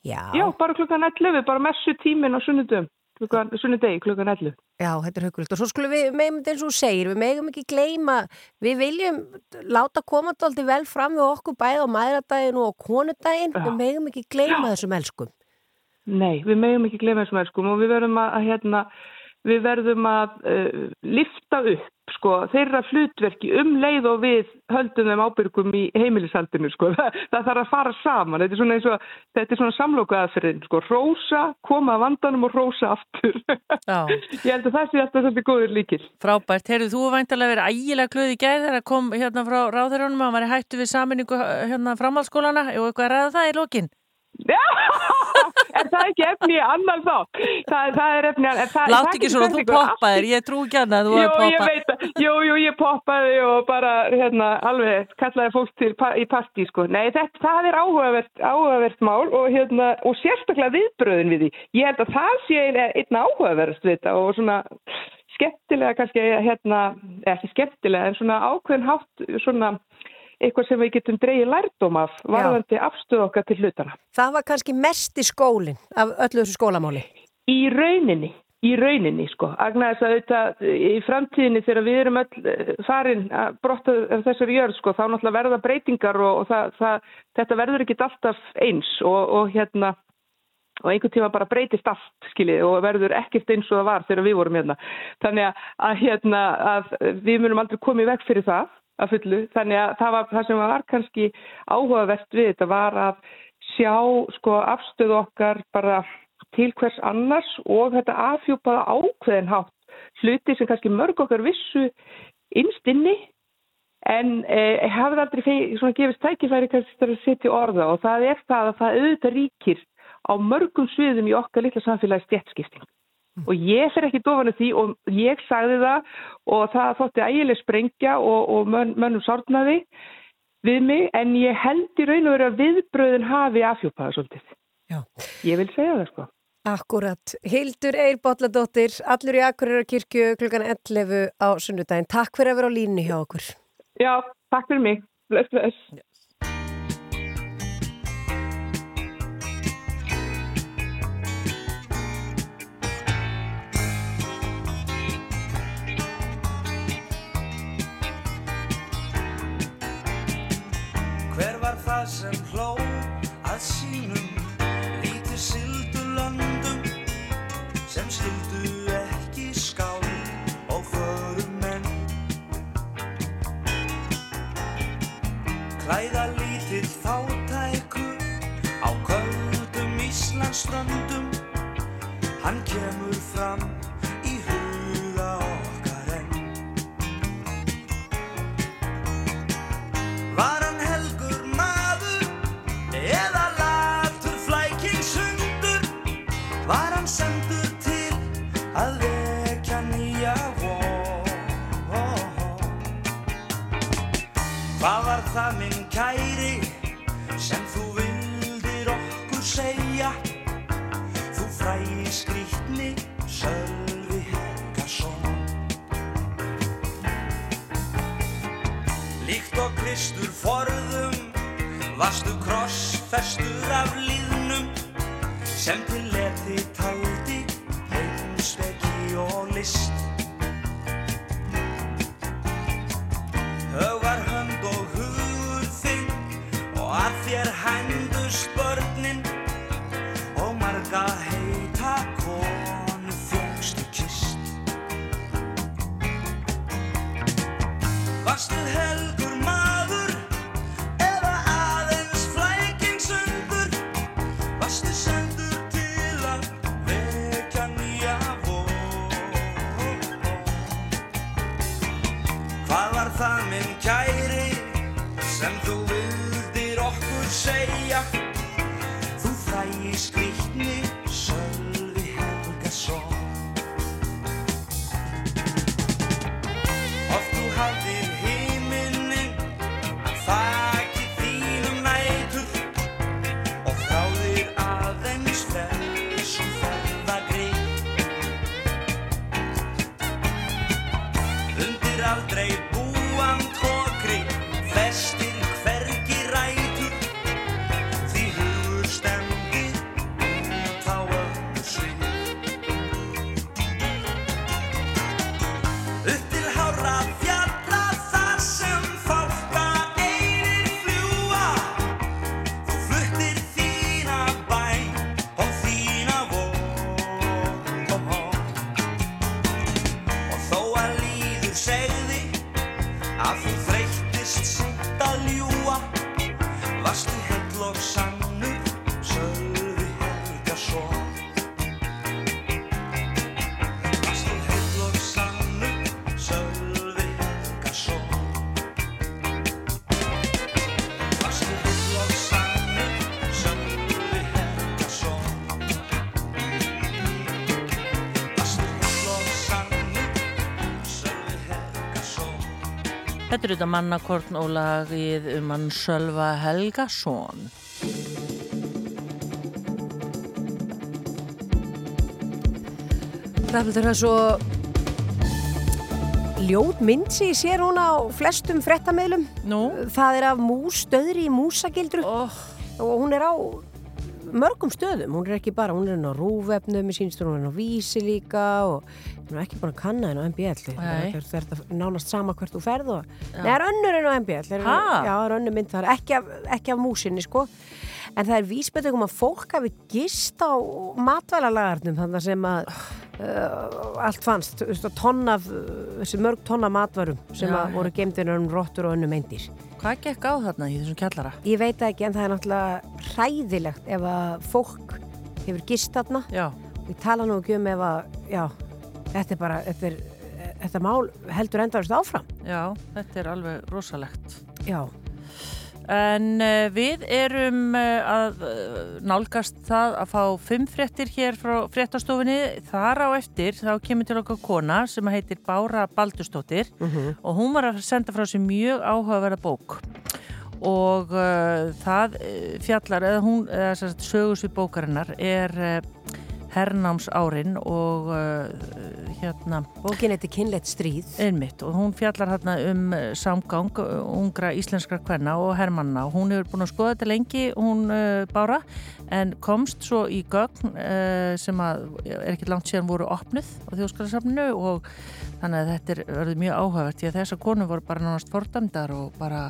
Já. Já, bara klukkan 11, bara messu tímin á sunnudum, klukkan, sunnudegi klukkan 11. Já, þetta er hugulegt og svo skulum við megum þetta eins og segir, við megum ekki gleyma, við viljum láta koma þetta alltaf vel fram við okkur bæði á mæðradaginn og Já. við megum ekki gleyma Já. þessum elskum. Nei, við megum ekki glemja þessum elskum og við verðum að, hérna, við verðum að uh, lifta upp, sko, þeirra hlutverki um leið og við höldum þeim ábyrgum í heimilishaldinu, sko. Það, þarf að fara saman, þetta er svona eins og, þetta er svona samlóku aðferðin, sko, rósa, koma að vandanum og rósa aftur. Ég held að það sé alltaf þetta góður líkil. Frábært, heyrðu þú væntalega verið ægilega glöð í gæð þegar kom hérna frá ráðurjónum að var hættu við saminningu hérna framhaldsskólana og eitthvað að ræða það í lokin. Já, er það ekki efni í annan þá? Það, það er efni í annan. Látt ekki svona, þú poppaðir, ég trú ekki annað að þú Jú, ég veit það. Jú, jú, ég poppaði og bara, hérna, alveg kallaði fólk til pa í partí, sko. Nei, þetta, það er áhugavert, áhugavert mál og, hérna, og sérstaklega viðbröðin við því. Ég held að það sé ein- einn áhugaverst við þetta og svona skemmtilega kannski, hérna, ekki skemmtilega, en svona ákveðin hátt, svona eitthvað sem við getum dreigið lærdóm af varðandi afstöð okkar til hlutana. Það var kannski mest í skólinn af öllu þessu skólamáli. Í rauninni, í rauninni sko. Agnar þess að auðvitað í framtíðinni þegar við erum öll eh, farin að brotta þessari jörð sko, þá náttúrulega verða breytingar og, og það, það, þetta verður ekki alltaf eins og, og hérna og einhvern tíma bara breytist allt skiljið og verður ekkert eins og það var þegar við vorum hérna. Þannig að, að, hérna, að við munum aldrei komið vekk fyrir það að fullu. Þannig að það, var, það sem var kannski áhugavert við þetta var að sjá sko afstöðu okkar bara til hvers annars og þetta afhjúpaða ákveðin hátt hluti sem kannski mörg okkar vissu innst inni en eh, hafði aldrei svona gefist tækifæri kannski til að setja orða og það er það að það auðvitað ríkir á mörgum sviðum í okkar litla samfélagi stjætskipting. Og ég fer ekki dofanu því og ég sagði það og það þótti ægileg sprengja og, og mönn, mönnum sárnaði við mig en ég held í raun og veru að viðbröðin hafi afhjúpaða svolítið. Já. Ég vil segja það sko. Akkurat. Hildur Eir Bolladóttir, allur í Akureyra kirkju klukkan 11 á sunnudaginn. Takk fyrir að vera á línu hjá okkur. Já, takk fyrir mig. Bless, bless. Sem hló að sínum lítið sildu löndum sem skildu ekki skál og förum menn. Klæða lítill fátæku á köldum Íslandsströndum. Hann kemur fram Kristur forðum. Varstu krossfestur af líðnum Sem til leti taldi Heimspeki og list Er þetta mannakorn og lagið um hann Sölva Helgason. Rafnildur, það er svo ljót mynd sem ég sér hún á flestum frettamiðlum. Nú? Það er af mús, stöðri í músagildru Oh, og hún er á mörgum stöðum. Hún er ekki bara, hún er á rúvefnum, mér sínst hún er á vísi líka og er ekki búin að kanna henn á MBL. Það er nánast sama hvert þú ferð og... Nei, það er önnur inn á MBL. Er? Já, það er önnur mynd þar. Ekki af, ekki af músinni, sko. En það er vísbendingum að fólk hafi gist á matvælalagarnum þannig sem að uh, allt fannst, þú veist, að tonna af, uh, þessi mörg tonna matvarum sem Já, að voru gemdinn um rottur og önnum eindir. hvað gekk á þarna í þessum kjallara? Ég veit ekki en það er náttúrulega hræðilegt ef að fólk hefur gist þarna. Já, Við tala nú ekki um ef að, já, þetta er bara, þetta, er, þetta mál heldur endarist áfram. já, þetta er alveg rosalegt. Já, En uh, við erum uh, að uh, nálgast það að fá fimm fréttir hér frá fréttastofunni. Þar á eftir þá kemur til okkar kona sem heitir Bára Baldustóttir og hún var að senda frá sér mjög áhugaverða bók. Og það fjallar, eða hún, eða sögursvið bókarinnar er uh, hernáms árin og uh, hérna bókin heitir Kynleitt stríð. Einmitt og hún fjallar hérna um eh, samgang eh, ungra íslenskra kvenna og hermanna og hún hefur búin að skoða þetta lengi hún uh, bára en komst svo í gögn uh, sem að er ekki langt síðan voru opnuð á þjóðskalarsafninu og þannig að þetta er verið mjög áhugavert því að þessar konu voru bara nánast fordæmdar og bara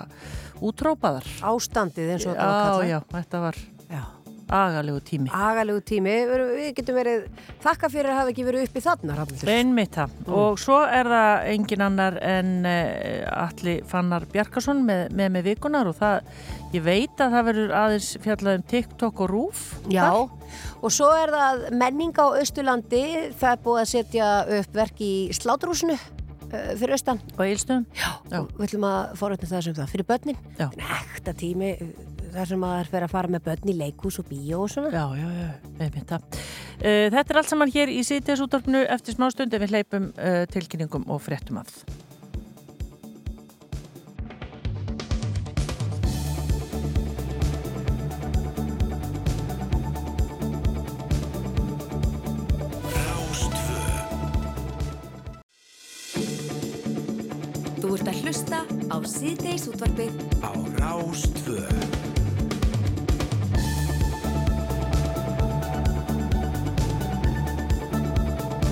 útrópaðar. Ástandið eins og þetta var Já, kallað. já, þetta var Já. Agalegu tími. Agalegu tími, við getum verið þakka fyrir að hafa ekki verið uppi þarna Rafnildur. Einmitt það. Og svo er það engin annar en uh, Alli Fannar Bjarkarsson með, með með vikunar og það, ég veit að það verður aðeins fjallað um TikTok og Rúf. Já, og svo er það menning á Östurlandi, það er búið að setja upp verk í slátrúsinu uh, fyrir austan. Og Ílstum. Já. Og við ætlum að forutna það sem það fyrir börnin. Já. Ekta tími, þar sem maður fer að fara með börn í leikhús og bíó og svona. Já, já, já, einmitt það. Uh, þetta er allt saman hér í síðdeis útdarpinu eftir smá stund ef við hleypum uh, tilkynningum og fréttum af. Þú ert að hlusta á síðdeis útvarpið á Rástvö.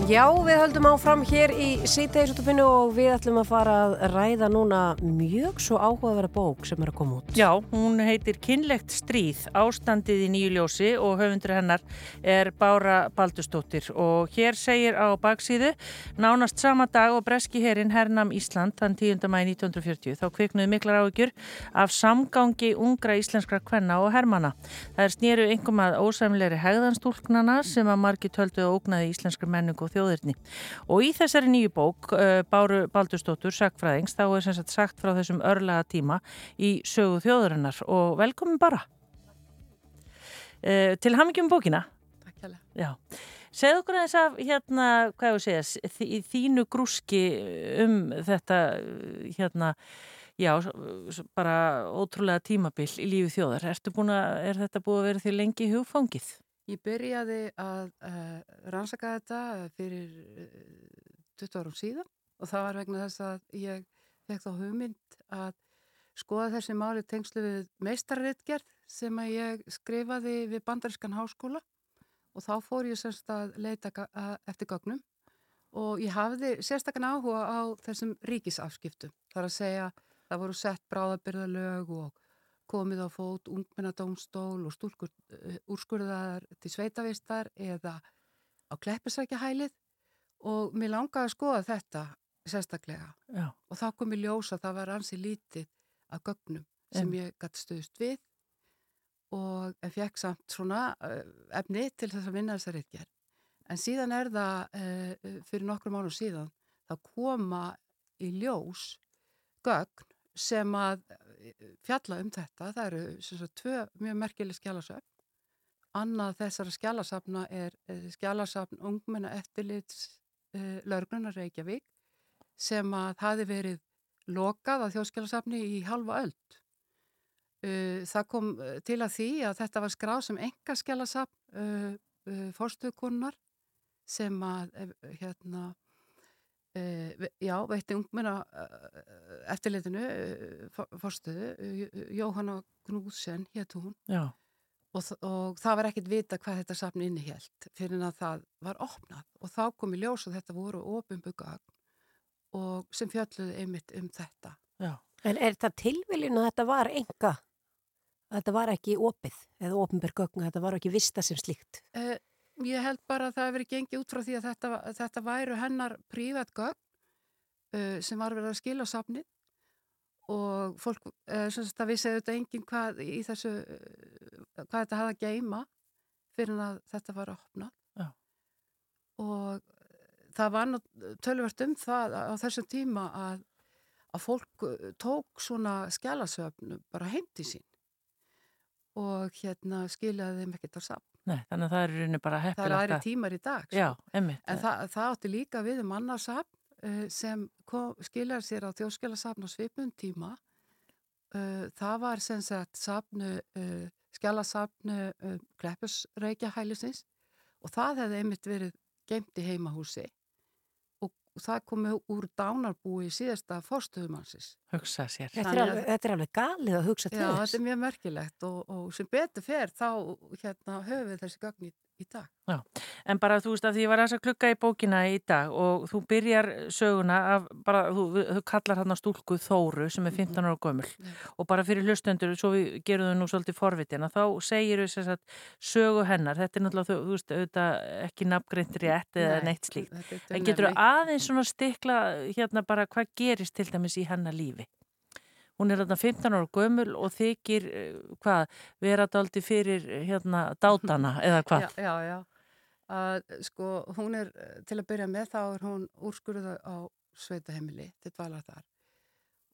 Já, við höldum áfram hér í síðtegisútafinu og við ætlum að fara að ræða núna mjög svo áhugaverða bók sem er að koma út. Já, hún heitir Kynlegt stríð, ástandið í nýju ljósi og höfundur hennar er Bára Baldustóttir og hér segir á baksíðu nánast sama dag og breski herin hernam Ísland þann 10. mæði 1940 þá kviknuði miklar áhyggjur af samgangi ungra íslenskra kvenna og hermana. Það er snýru einhverjum að ósæmleiri hegðanstúlknana sem að margi töldu og ógnaði íslenskra menningu og þjóðirni. Og í þessari nýju bók, uh, Báru Baldurstóttur, sagfræðings, þá er sem sagt sagt frá þessum örlaga tíma í sögu þjóðurinnar og velkomin bara. Uh, til hamingjum bókina. Takk hérlega. Já. Segðu okkur aðeins af hérna, hvað ég segja, þí- þínu grúski um þetta, hérna, já, bara ótrúlega tímabil í lífi þjóðar. Ertu búin að, er þetta búið að vera því lengi hugfangið? Ég byrjaði að uh, rannsaka þetta fyrir uh, 20 árum síðan og það var vegna þess að ég fekk þá hugmynd að skoða þessi máli tengslu við meistarritgerð sem að ég skrifaði við bandarískan háskóla og þá fór ég semst að leita eftir gögnum og ég hafði sérstakann áhuga á þessum ríkisafskiptum. Það er að segja það voru sett bráðabyrðalög og komið á fót ungmennadómstól og stúlkur uh, úrskurðar til sveitavistar eða á kleppisrækjahælið og mér langaði að skoða þetta sérstaklega Já. og þá kom ég ljós að það var ansi lítið af gögnum sem Em. ég gæti stöðust við og en fekk samt svona uh, efni til þess að vinna þessa reitgerð. En síðan er það uh, fyrir nokkrum árum síðan þá koma í ljós gögn sem að eh, fjalla um þetta. Það eru sagt, tvö mjög merkileg skjálasöfn. Annað þessara skjálasafna er uh, skjálasafn ungmenna eftirlits uh, lörgrunar Reykjavík sem að hafi verið lokað á þjóðskjálasafni í halva öld. Uh, það kom til að því að þetta var skráð sem enga skjálasafn uh, fórstöðukonunar sem að hérna já, veitti ungmenna uh, eftirlitinu uh, fórstöðu, uh, Jóhanna Knúðsen hétt hún Já. og, og það var ekkit vita hvað þetta safn innihjælt fyrir að það var opnað og þá kom í ljós að þetta voru ofinbugag og sem fjölluðu einmitt um þetta. Já. En er þetta tilviljun að þetta var enga? Að þetta var ekki opið eða opinbergögn, þetta var ekki vista sem slíkt? Eh, ég held bara að það hefur gengið út frá því að þetta, þetta væru hennar prívat gögn uh, sem var verið að skila á safnið og fólk, uh, sem sagt, það vissi auðvitað enginn hvað í þessu, uh, hvað þetta hafði að geima fyrir að þetta var að opna. Já. Og það var nú tölvert um það á þessum tíma að, að fólk uh, tók svona skjálasöfn bara heim til sín og hérna skilaði þeim ekkert á safn. Nei, þannig að það er rauninni bara Það heppilegt eru aðri tímar í dag. sko. Já, emmitt. En það, það átti líka við um annarsafn uh, sem kom, skilar sér á þjóðskjálasafn á svipun tíma. Uh, það var sem sagt safnu, uh, skjálasafnu uh, Kleppusreikjahælisins og það hefði einmitt verið geimt í heimahúsi og það komi úr dánarbúi síðasta fórstöðumannsins. Hugsa sér. Þetta er, alveg, þetta er alveg galið að hugsa til Já, þess. þetta er mjög merkilegt og, og sem betur fer þá hérna, höfum við þessi gögn í, dag. Já, en bara þú veist að því ég var að klukka í bókina í dag og þú byrjar söguna af, bara þú, þú kallar hann stúlku Þóru sem er 15 ára gömul og bara fyrir hlustendur, svo við gerum þau nú svolítið forvitina, þá segir þau sem sagt sögu hennar, þetta er náttúrulega þú, þú veist, auðvitað ekki nafngreint rétt eða Nei, neitt slíkt, en getur dulnefni. aðeins svona stikla hérna bara hvað gerist til dæmis í hennar lífi? Hún er þarna 15 ára gömul og þykir, eh, hvað, vera daldi fyrir eh, hérna dátana eða hvað? Já, já, já. Að, sko, hún er, eh, til að byrja með, þá er hún úrskurða á sveitaheimili til dvalar þar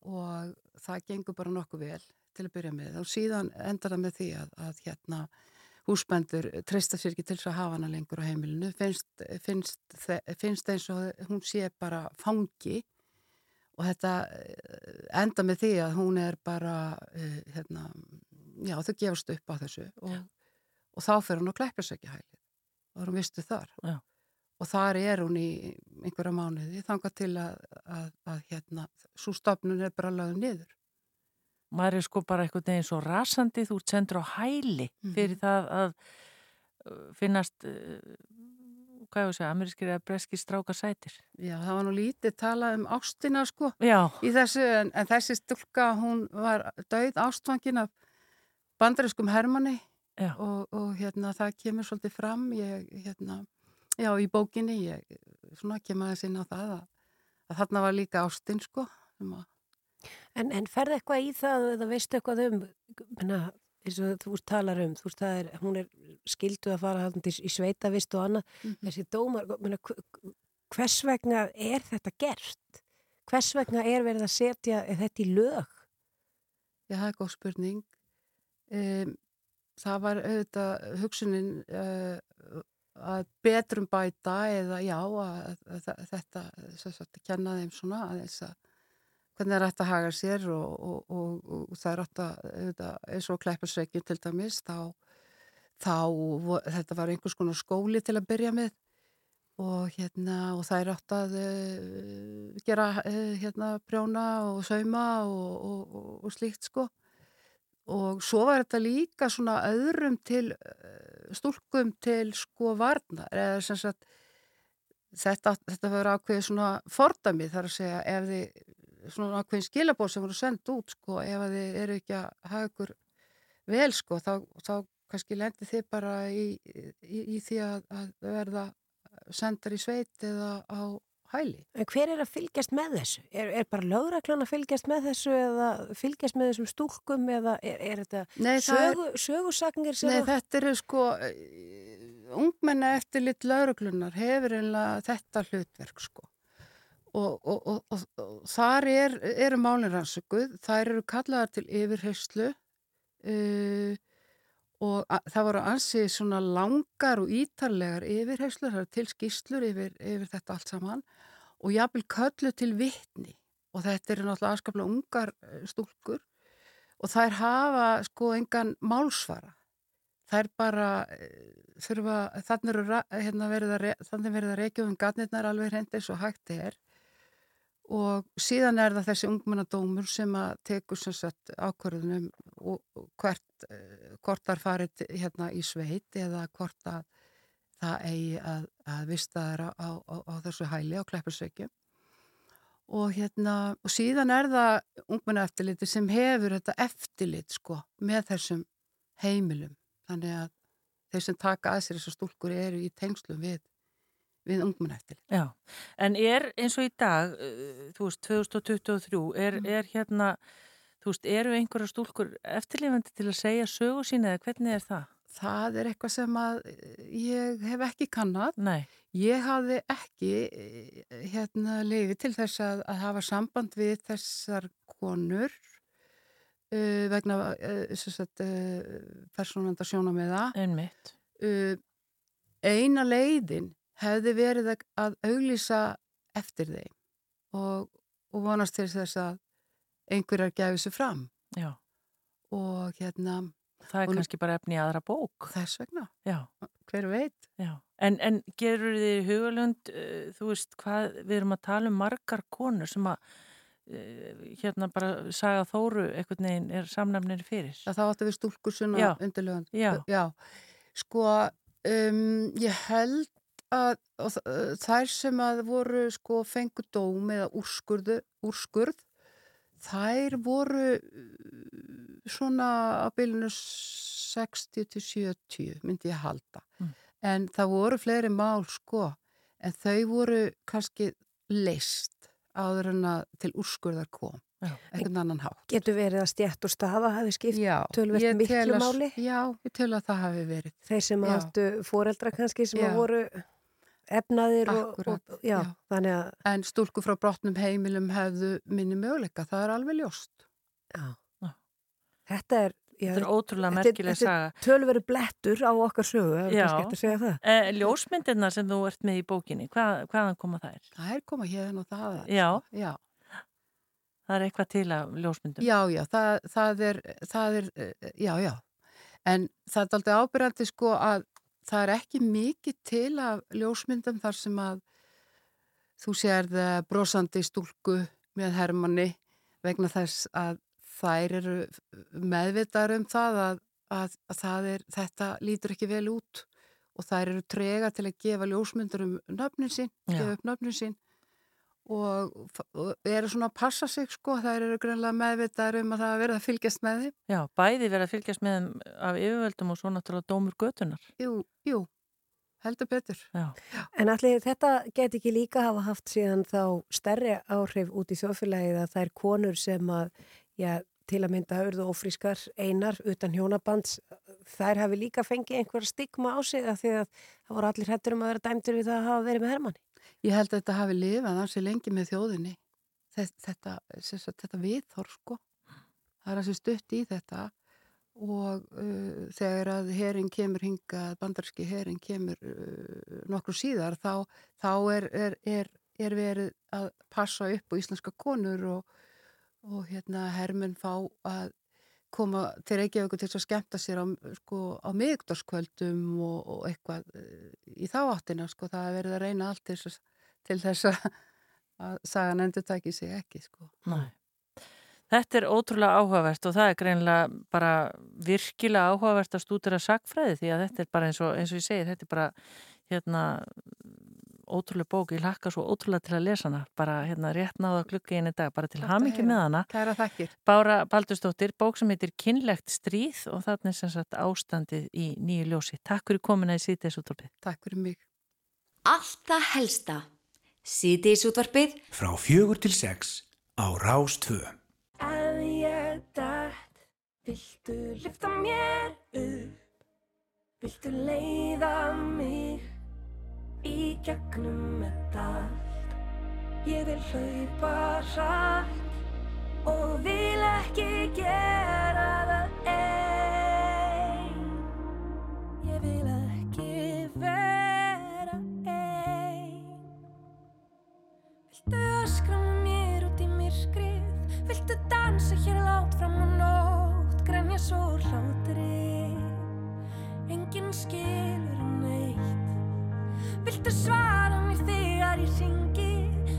og það gengur bara nokkuð vel til að byrja með og síðan endar það með því að, að hérna húsbændur treysta sér ekki til þess að hafa hana lengur á heimilinu, finnst, finnst, finnst eins og hún sé bara fangi og þetta eh, enda með því að hún er bara, eh, hérna, já þau gefast upp á þessu og, og þá fer hún á klæpjarsækjahælið og er hún vistu þar Já. og þar er hún í einhverja mánuði þangað til að, að, að hérna, svo stofnun er bara lögð niður. maður er sko bara einhvern veginn svo rasandi þú sendur á hæli Mhm. fyrir það að uh, finnast uh, hvað að segja, amerískir eða breskir stráka sætir? Já, það var nú lítið talað um ástina sko Já. í þessu en, en þessi stúlka hún var döið ástfangin af bandariskum hermanni og, og hérna það kemur svolítið fram. Ég, hérna, já í bókinni ég svona kemur aðeins inn á það að, að þarna var líka ástin sko sem að En, en ferði eitthvað í það eða veistu eitthvað um menna, eins og þú talar um, þú veist það er, hún er skildu að fara til, í sveitavist og annað, Mhm. þessi dómar, menna, hvers vegna er þetta gert? Hvers vegna er verið að setja þetta í lög? Já, það er góð spurning. Um, það var auðvitað hugsunin uh, að betrum bæta eða já, að, að, að þetta, þess að kenna þeim svona aðeins að hvernig það er hægt að haga sér og, og, og, og það er hægt að, eins og klepparsveikjum til dæmis, þá, þá þetta var einhvers konar skóli til að byrja með og hérna og það er átt að uh, gera uh, hérna prjóna og sauma og, slíkt sko. Og svo var þetta líka svona öðrum til uh, stúlkum til sko varnar eða sem sagt þetta, þetta var ákveðið svona fordami þar að segja ef þið svona ákveðin skilabóð sem voru sendt út sko ef að þið eru ekki að hafa ykkur vel sko þá, þá kannski lendi þið bara í, í, í því að, að verða sendar í sveit eða á hæli. En hver er að fylgjast með þessu? Er, er bara lögreglan að fylgjast með þessu eða fylgjast með þessum stúlkum eða er, er þetta Nei, það er- sögu, sögusagnir Nei, að- þetta eru sko ungmenna eftir lit lauruglunar hefur einlega þetta hlutverk sko og, og, og, og, þar er, eru málin rannsökuð, þær eru kallaðar til yfirheyslu uh, og a, það voru ansið svona langar og ítarlegar yfirheyslur, það eru til skýslur yfir, yfir þetta allt saman og jafnvel köllu til vitni. Og þetta eru náttúrulega aðskaplega ungar eh, stúlkur og þær hafa sko engan málsvara. Þær bara eh, þurfa, þannig eru ra- hérna verið að, re- þannig verið að reykja um gatnirnar alveg hreint eins og hægt er og síðan er það þessi ungmennadómur sem að tekur sem sagt ákvörðunum hvert, eh, hvort þar farið hérna í sveit eða hvort að það eigi að, að vista þær á, á, á, þessu hæli á kleppursveikju og hérna og síðan er það ungmennaeftirliti sem hefur þetta eftirlit sko með þessum heimilum. Þannig að þeir sem taka að sér þessar stúlkur eru í tengslum við við ungmennaeftirlit. Já, en er eins og í dag, uh, þú veist, 2023, er, Mm. er hérna, þú veist, eru einhverja stúlkur eftirlifandi til að segja sögu sína eða hvernig er það? Það er eitthvað sem að eh, ég hef ekki kannat. Nei. Ég hafði ekki eh, hérna leiði til þess að, að hafa samband við þessar konur uh, vegna uh, uh, persónanda sjónameða. Einmitt. Uh, eina leiðin hefði verið að, að auglýsa eftir þeim og, og vonast til þess að einhverjar gefið sér fram Já. og hérna Það er og- kannski bara efni í aðra bók. Þess vegna. Já. Hver veit? Já. En, en gerur þið hugalund, uh, þú veist, hvað, við erum að tala um margar konur sem að, uh, hérna bara saga Þóru einhvern veginn er samnafnir fyrir. að það áttu við stúlkur svona Já. undirlegand. Já. Sko, um, ég held að þær sem að voru sko fengu dóm eða úrskurðu, úrskurð, þær voru svona á bylunu 60 til 70 myndi ég halda. Mm. En það voru fleiri mál sko, en þau voru kannski leist áður en að til úrskurðar kom. Ekkert annan hátt. Getur verið að stjætt og staða hafi skipt tölvert miklu máli? Já, ég tel að það hafi verið. Þeir sem Já. áttu foreldra kannski sem voru efnaðir og, Akkúrat, og já, já. þannig að En stúlku frá brotnum heimilum hefðu minni möguleika, það er alveg ljóst. já. Já. þetta er já, Þetta er ótrúlega er- merkileg þetta saga. er tölveru blettur á okkar sögu, það er að það. Eh, ljósmyndirna sem þú ert með í bókinni, hvað, hvaðan koma þær? Það er koma hérna og það. Já. Já, Það er eitthvað til af ljósmyndum. já, já það, það, er, það er, eh, já, já. En það er aldrei ábyrjandi sko að það er ekki mikið til af ljósmyndum þar sem að þú sérð eh, brosandi stúlku með hermanni vegna þess að þær eru meðvitaðar um það að, að, að það er, þetta lítur ekki vel út og þær eru trega til að gefa ljósmyndur um nöfnin sín, gefa upp nöfnin sín og, eru svona að passa sig sko, þær eru greinlega meðvitaðar um að það verða að fylgjast með þeim. Já, bæði verið að fylgjast með þeim af yfirvöldum og svo náttúrulega dómur götunar. Jú, jú, heldur betur. Já. En allir þetta get ekki líka hafa haft síðan þá stærri áhrif út í þjóðfélagið að það er konur sem að já, til að mynda urðu ófrískar einar utan hjónabands þær hafi líka fengið einhver stigma á sig af því að það voru allir hættur um að vera dæmdur við það að hafa verið með Hermanni. Ég held að þetta hafi lifað ansi lengi með þjóðinni. Þetta, þetta, þetta viðhor, sko. Það er ansi stutt í þetta og uh, þegar að herin kemur hingað, bandarski herin kemur uh, nokkur síðar, þá, þá er, er, er, er verið að passa upp á íslenska konur og, og hérna hermenn fá að koma til Reykjavík til að skemmta sér á, sko, á miðugdarskvöldum og, og eitthvað eh, í þá áttina, sko, það er verið að reyna allt þess, til þess að, sagan endur taki sig ekki, sko. Nei. Þetta er ótrúlega áhugavert og það er greinlega bara virkilega áhugavert að stúdira sagfræði því að þetta er bara eins og, eins og ég segi, þetta er bara hérna ótrúlega bók, ég hlakka svo ótrúlega til að lesa hana, bara hérna rétt náða klukki einu dag, bara til hamingi með hana. Bára Baldurstóttir, bók sem heitir Kinnlegt stríð og þarna er sem sagt ástandið í nýju ljósi. Takk fyrir komuna í síðdeisúttorpið. Takk fyrir mig. Allt það helsta. Síðdeisútvarpið Frá fjögur til sex á Rás 2. Ef ég dætt, viltu lyfta mér upp? Viltu leiða mig í gegnum þetta allt? Ég vil hlaupa hratt og vil ekki gera skilur neitt. Viltu svara mér þegar ég ringi?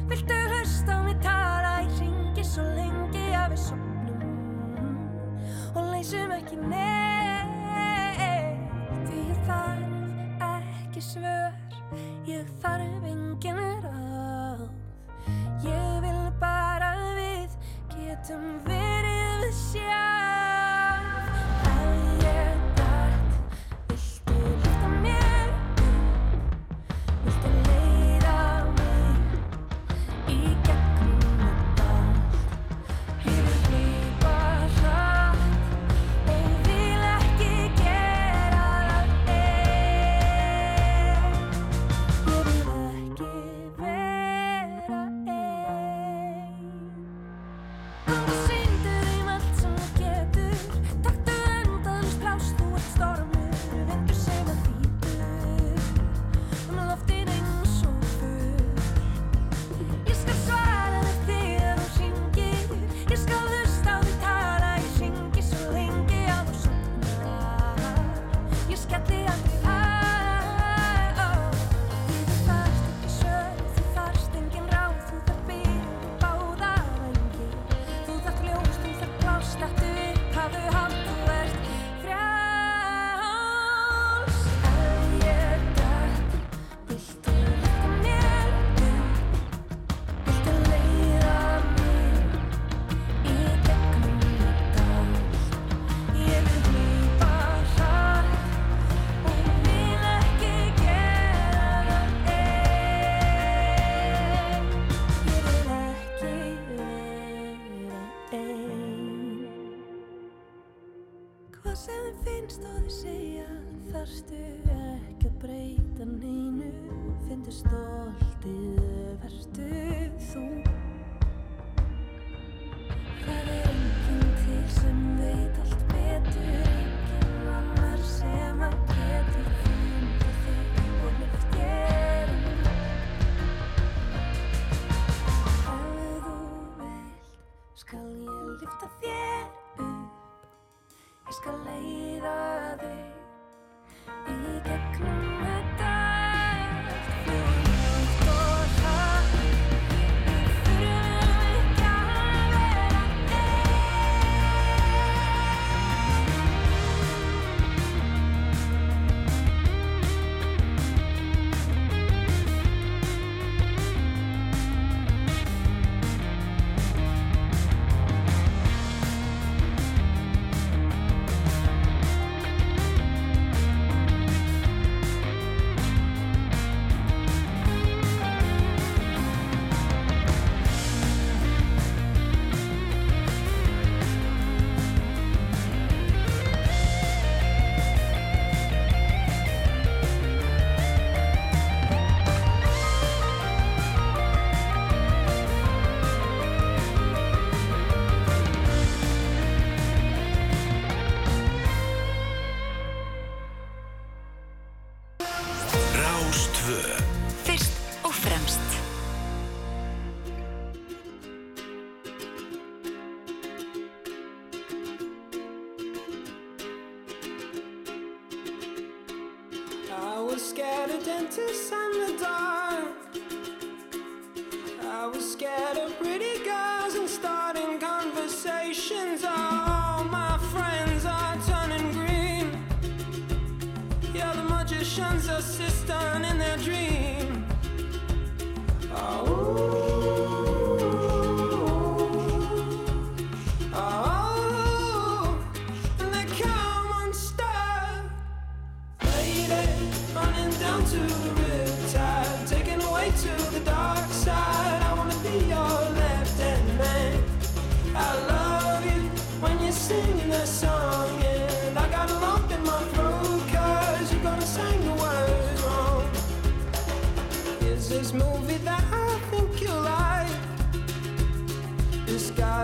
Viltu hlusta mig tala? Í ringi svo lengi að við sopnum og leysum ekki neitt. Því ég þarf ekki svör, ég þarf engin ráð. Ég vil bara við getum verið við sjálf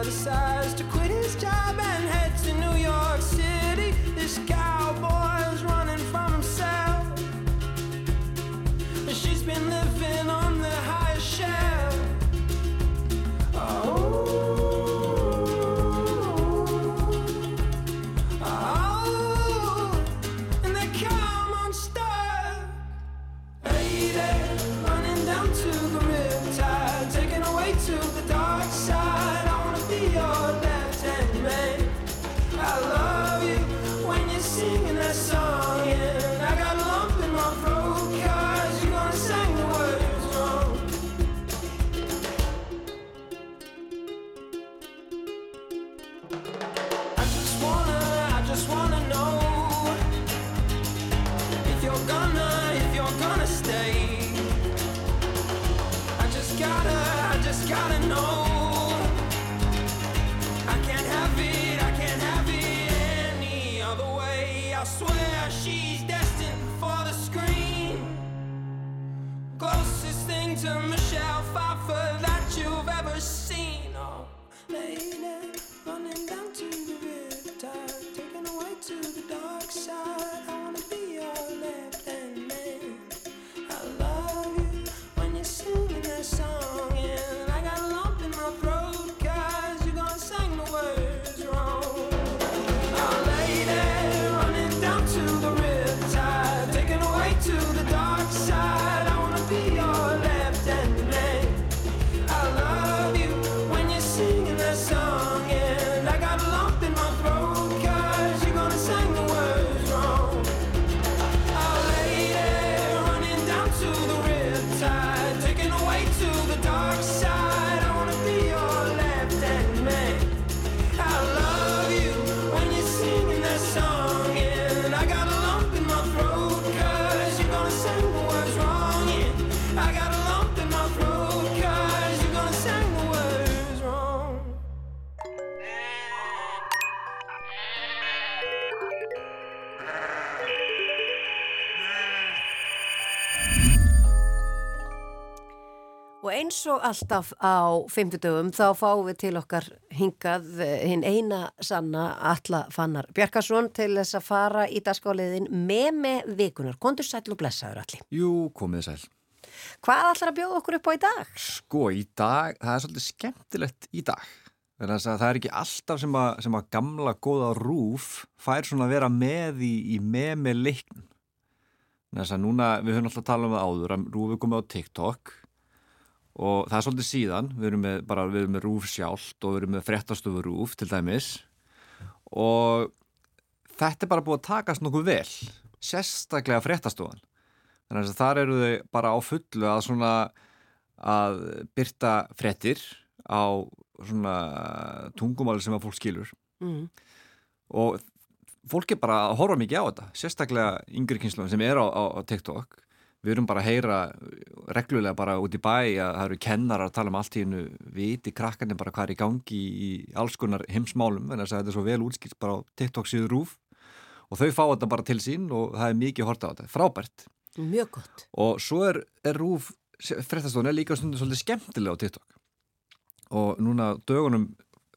decides to quit his job alltaf á fimmtudögum þá fáum við til okkar hingað eh, hinn eina sanna Alla Fannar Bjarkarsson til þess að fara í dagskáliðin með með vikunar. Kondur sæll og blessaður allir. Jú, komið sæl. Hvað ætlar að bjóða okkur upp á í dag? Sko, í dag, það er svolítið skemmtilegt í dag. Að það er ekki alltaf sem að, sem að gamla góða rúf fær svona að vera með í, í með með að núna, við höfum alltaf talað um það áður, að rúf er komið á TikTok og það er svolítið síðan, við erum með, bara, við erum með rúf sjálft og við erum með fréttastofu rúf til dæmis og þetta er bara búið að takast nokkuð vel, sérstaklega fréttastofan. Þannig að þar eru þau bara á fullu að svona að byrta fréttir á svona tungumáli sem að fólk skilur Mm. og fólk er bara að horfa mikið á þetta sérstaklega yngri kynsluðum sem er á, á, á TikTok við erum bara að heyra reglulega bara út í bæ að það eru kennarar að tala um allt í hennu viti krakkarnir bara hvað er í gangi í alls konar heimsmálum en þess að þetta er svo vel útskilt bara á TikTok síður rúf og þau fá þetta bara til sín og það er mikið horta á þetta, frábært. Mjög gott. og svo er, er rúf fréttastofan er líka stundum svolítið skemmtilega á TikTok. Og núna dögunum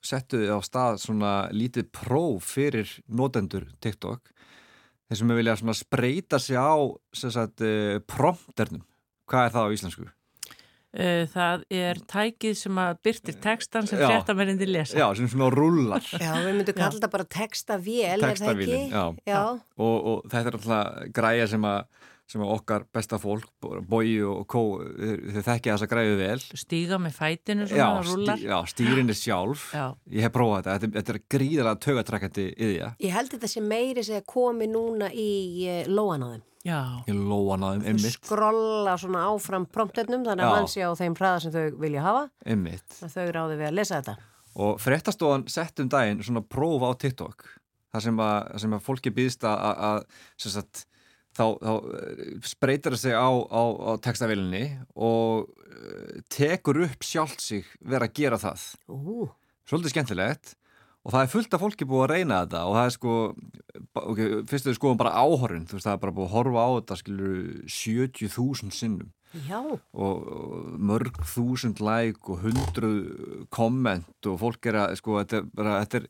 settu á stað svona lítið próf fyrir notendur TikTok þeir sem vilja svona spreita sig á sem sagt, eh, prompternum hvað er það á íslensku? Uh, Það er tækið sem að byrtir textan sem Já. fréttamennindi lesa. Já, sem svona rullar Já, við myndum kalla þetta bara textavél, er það ekki? Textavélin, já. Já. og, og þetta er alltaf græja sem að sem er okkar besta fólk, Bói og Kó, þau þekkja þessa græðu vel. Stíga með fætinu Já, svona, rúlar. stí, já stýrinni sjálf. Já. Ég hef prófað þetta, þetta, þetta er gríðalega tögatrækandi yðja. Ég held þetta sem meiri sem komi núna í lóan á þeim. Já. Ég lóa hann á þeim, einmitt, Skrolla svona áfram promptefnum þannig að mann sé á þeim hraða sem þau vilja hafa. einmitt. að Þau ráði við að lesa þetta. Og fréttastofan sett um daginn svona próf á TikTok þar sem að, þar sem að fólki býðst að, að, að þá, þá eh, spreytir það sig á, á, á textavélinni og eh, tekur upp sjálft sig vera að gera það. Ú. Svolítið skemmtilegt og það er fullt af fólki búið að reyna þetta og það er sko, ba- ok, fyrst við skoðum bara áhorfin, þú veist það er bara búið að horfa á þetta skilur 70.000 sinnum Já. og mörg þúsund like og hundruð komment og fólk er að sko, þetta er bara, þetta er,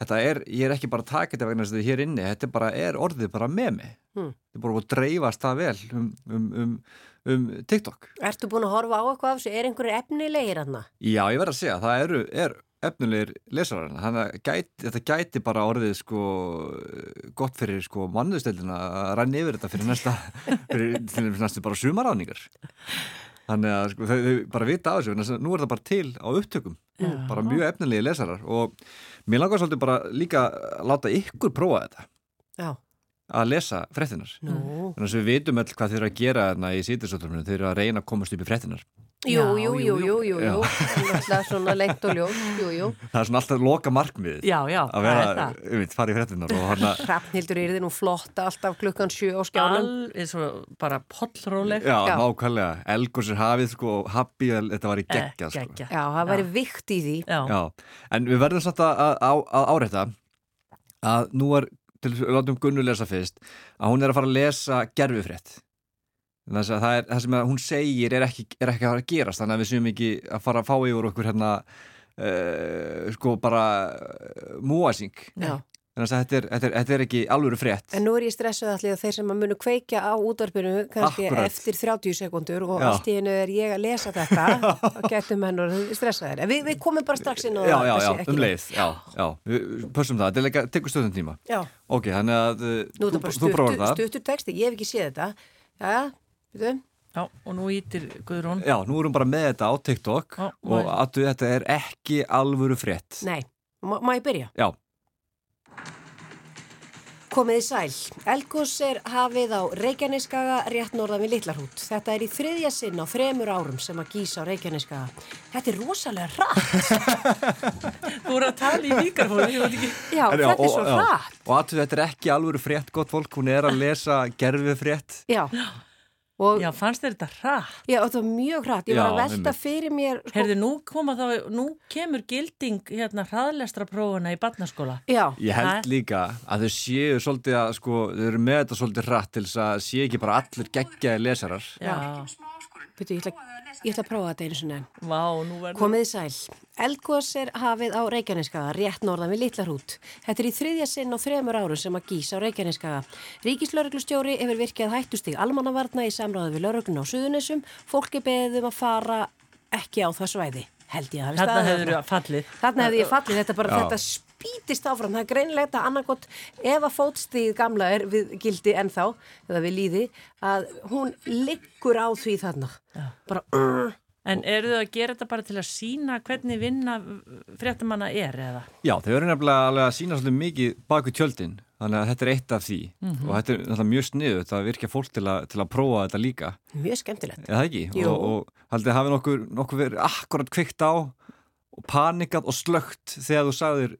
þetta er ég er ekki bara að taka þetta vegna að þetta er hér inni þetta er bara, er orðið bara með mig Hmm. þetta er bara búið að dreifast það vel um, um, um, um TikTok Ertu búin að horfa á eitthvað af þessu? Er einhverjir efnilegir hann? Já, ég verð að segja, það eru, er efnulegir lesarar, þannig að gæti, þetta gæti bara orðið sko gott fyrir sko mannustildina að ræna yfir þetta fyrir næsta fyrir, fyrir næstu bara sumaráningar þannig að sko, þau, þau bara vita á þessu nú er það bara til á upptökum Já. bara mjög efnilegi lesarar og mér langar svolítið bara líka að láta ykkur prófa þetta Já. að lesa fréttinar Nú. þannig að við vitum öll hvað þeir eru að gera í sítisóttuminu, þeir eru að reyna að komast upp í fréttinar Jú, jú, jú, jú, jú, Já. jú. Náttúrulega svona lengt og ljótt, jú, jú. það er svona alltaf loka markmiðið Já, já, að það vera, er það. um, fara í fréttinar og hann að Hrafnhildur er þið nú flotta alltaf klukkan sjö á skjánum. Alveg svo bara pollróleg. Já, nákvæmlega, Elgurs er hafið sko, happy, þetta var í geggja sko. Geggja. Já, það væri vikt í því. Já. Já, en við verðum samt að, að, að, að áreita að nú er, til látum Gunnu lesa fyrst, að hún er að fara að lesa að það, er, það sem að hún segir er ekki, er ekki að gerast, þannig að við séum ekki að fara að fá yfir okkur hérna uh, sko bara uh, múasing Já. þannig að þetta er, þetta er, þetta er ekki alvöru frétt En nú er ég stressuð allir að þeir sem að munu kveikja á útvarpinu kannski Akkúrat. eftir 30 sekundur og Já. allt í hennu er ég að lesa þetta og getum henn og stressaðir. En við, við komum bara strax inn á Já, já, þessi já, ekki um leið, já, já, við pössum það, þetta tekur stöðum tíma Já. Ok, þannig að Nú er þú, þú stuttur, það stuttur texti, ég hef ekki séð þetta. Já, já, veitum. Já, og nú ítir Guðrún. Já, nú erum við bara með þetta á TikTok Já, og að þetta er ekki alvöru frétt Nei, má, má ég byrja? Já, Komið í sæl. Elgós er hafið á Reykjaneskaga rétt norðan við Littlarhút. Þetta er í þriðja sinn á þremur árum sem að gísa á Reykjaneskaga. Þetta er rosalega hratt. Þú voru að tala í mikrofónu, ég veit ekki. Já, En þetta er svo já, hratt. Og að þetta er ekki alvöru frétt, gott fólk, hún er að lesa gerfið frétt Já. Og, Já, fannst þér þetta hratt? já, það var mjög hratt. Ég var Já, að velta einmitt. fyrir mér... Sko, Heyrðu, nú koma þá, nú kemur gilding hérna hraðlestra prófuna í barnaskóla. Já. Ég held líka að þau séu svolítið að, sko, þau eru með þetta svolítið hratt til þess að séu ekki bara allir geggjaði lesarar Já. Byrju, ég, ætla, ég ætla að prófa þetta einu verður... Komið í sæl. Elgós er hafið á Reykjaneskaga, rétt norðan við Littlarhút. Þetta er í þriðja sinn á þremur árum sem að gísa á Reykjaneskaga. Ríkislauruglustjóri hefur virkjað hættustig almannavarna í samráði við lauruglun á Suðunessum. Fólki beðið um að fara ekki á það svæði. Held ég að hafi Þarna staðið. Þarna hefði ég fallið, þetta bara, Já. þetta spýtist áfram, það er greinilegt að annarkot ef að fótstíð gamla er við gildi ennþá, eða við líði, að hún liggur á því þarna. Bara, uh, En eru þau að gera þetta bara til að sína hvernig vinna fréttamanna er eða? Já, þau eru nefnilega alveg að sína svolítið mikið baku tjöldin, þannig að þetta er eitt af því Mhm. og þetta er náttúrulega mjög sniðu, þetta virkja fólk til að, til að prófa þetta líka mjög skemmtilegt. eða ekki, Jú. og, og haldið hafi nokkur, nokkur verið akkurat kveikt á og panikað og slögt þegar þú sagðir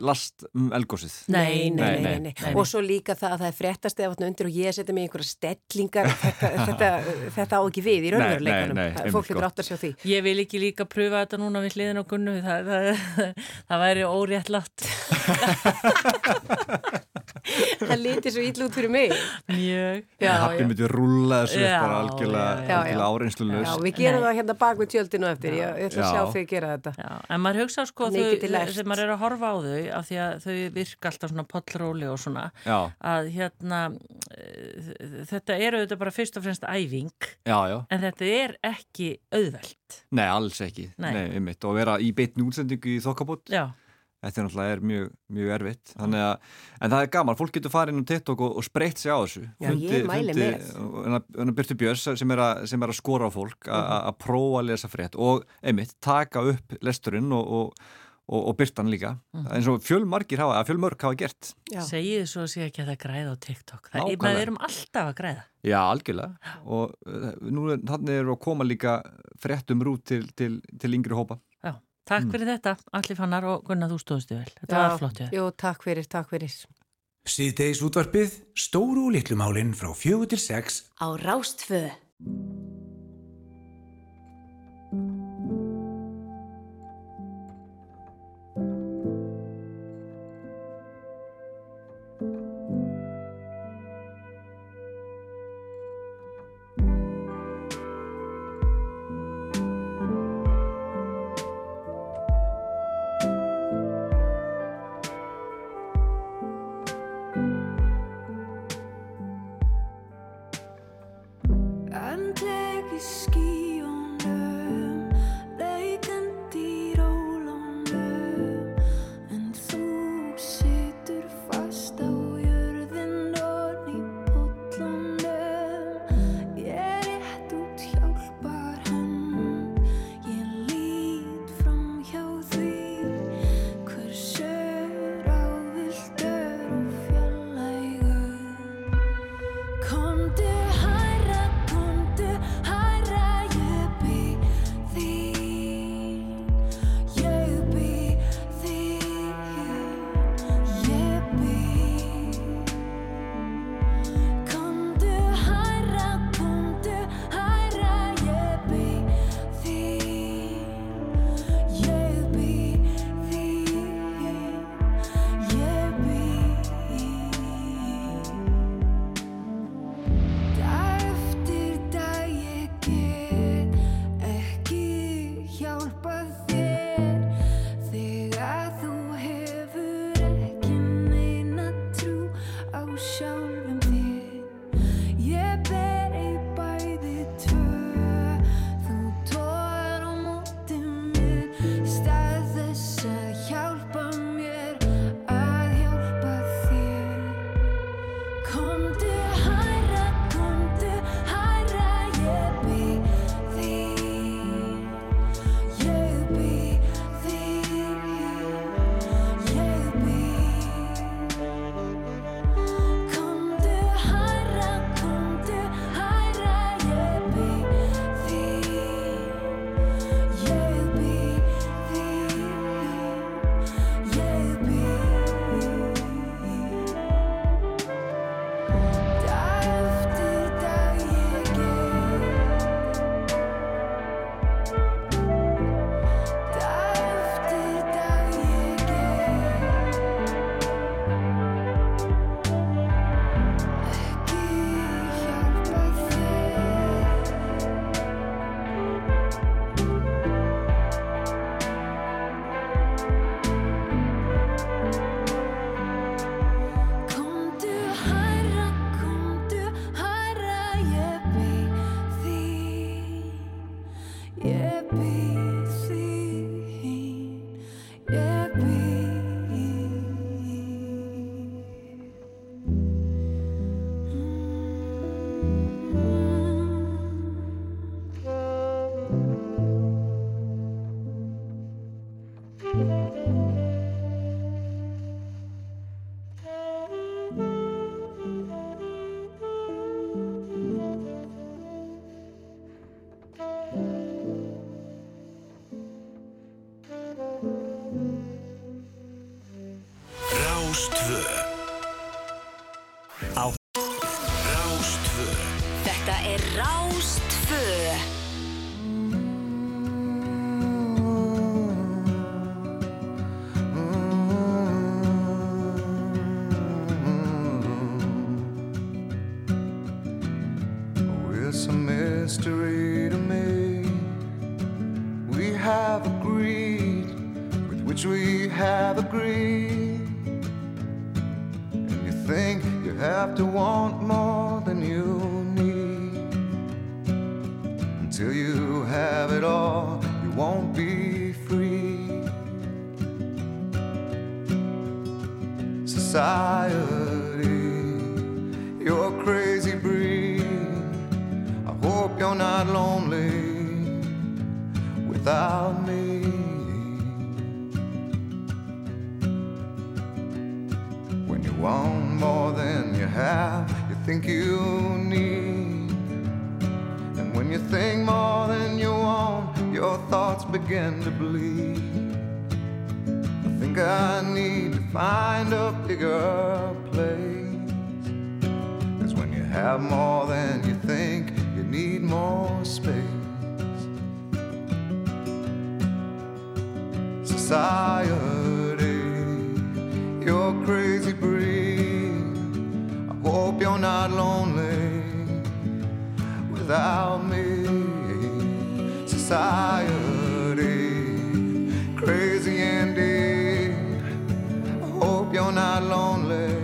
last um elgósið Nei, nei, nei, nei, nei. Og svo líka það að það er frettast eða vatna undir og ég setja mig í einhverja stellingar þetta, þetta, þetta á ekki við í einmitt, fólk sko. átt að sjá því Ég vil ekki líka pröfa þetta núna við hliðin á gunnu, það, það, það væri óréttlátt. Það lítið svo ítl út fyrir mig. Mjög. Já, Hafði já. myndið upp Já, bara algjörlega, já, já. algjörlega áreinslu Já, laus við gerum það hérna bak við tjöldinu eftir, ég, ég ætla að Já. sjá þig gera þetta. Já, en maður hugsa sko þegar maður er að horfa á þau af því að þau virka alltaf svona pollróli og svona Já. að hérna eh, þetta er auðvitað bara fyrst og fremst æfing Já, já, en þetta er ekki auðvelt. Nei, alls ekki. Nei. Nei, einmitt, og vera í beitni útsendingu í þokkabót. Já, Þetta er náttúrulega er mjög, mjög erfitt. Þannig að, en það er gaman, fólk getur farið inn á TikTok og, og spreytt sig á þessu. Já, ég mæli með. með Byrtu Björns sem er, að, sem er að skora á fólk a- a- að prófa að lesa frétt og einmitt, taka upp lesturinn og, og, og, og byrtan líka. Mhm. eins og fjölmargir hafa, að fjölmörg hafa gert. Segið svo að sé ekki að það græða á TikTok. Það er, við erum alltaf að græða. Já, algjörlega. Og uh, nú er, þannig eru að koma líka fréttum rút til, til, til yngri hópa takk Mm. fyrir þetta, Alli Fannar og Gunnar, þú stóðstu vel. Þetta Já, var flott, já. Jú, takk fyrir, takk fyrir. Síðdeis útvarpið, stóru og litlu málin frá fjögur til sex Á Rástfö. Thoughts begin to bleed. I think I need to find a bigger place. Cause when you have more than you think, you need more space. Society, you're crazy breed. I hope you're not lonely without me. Society, lonely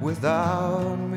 without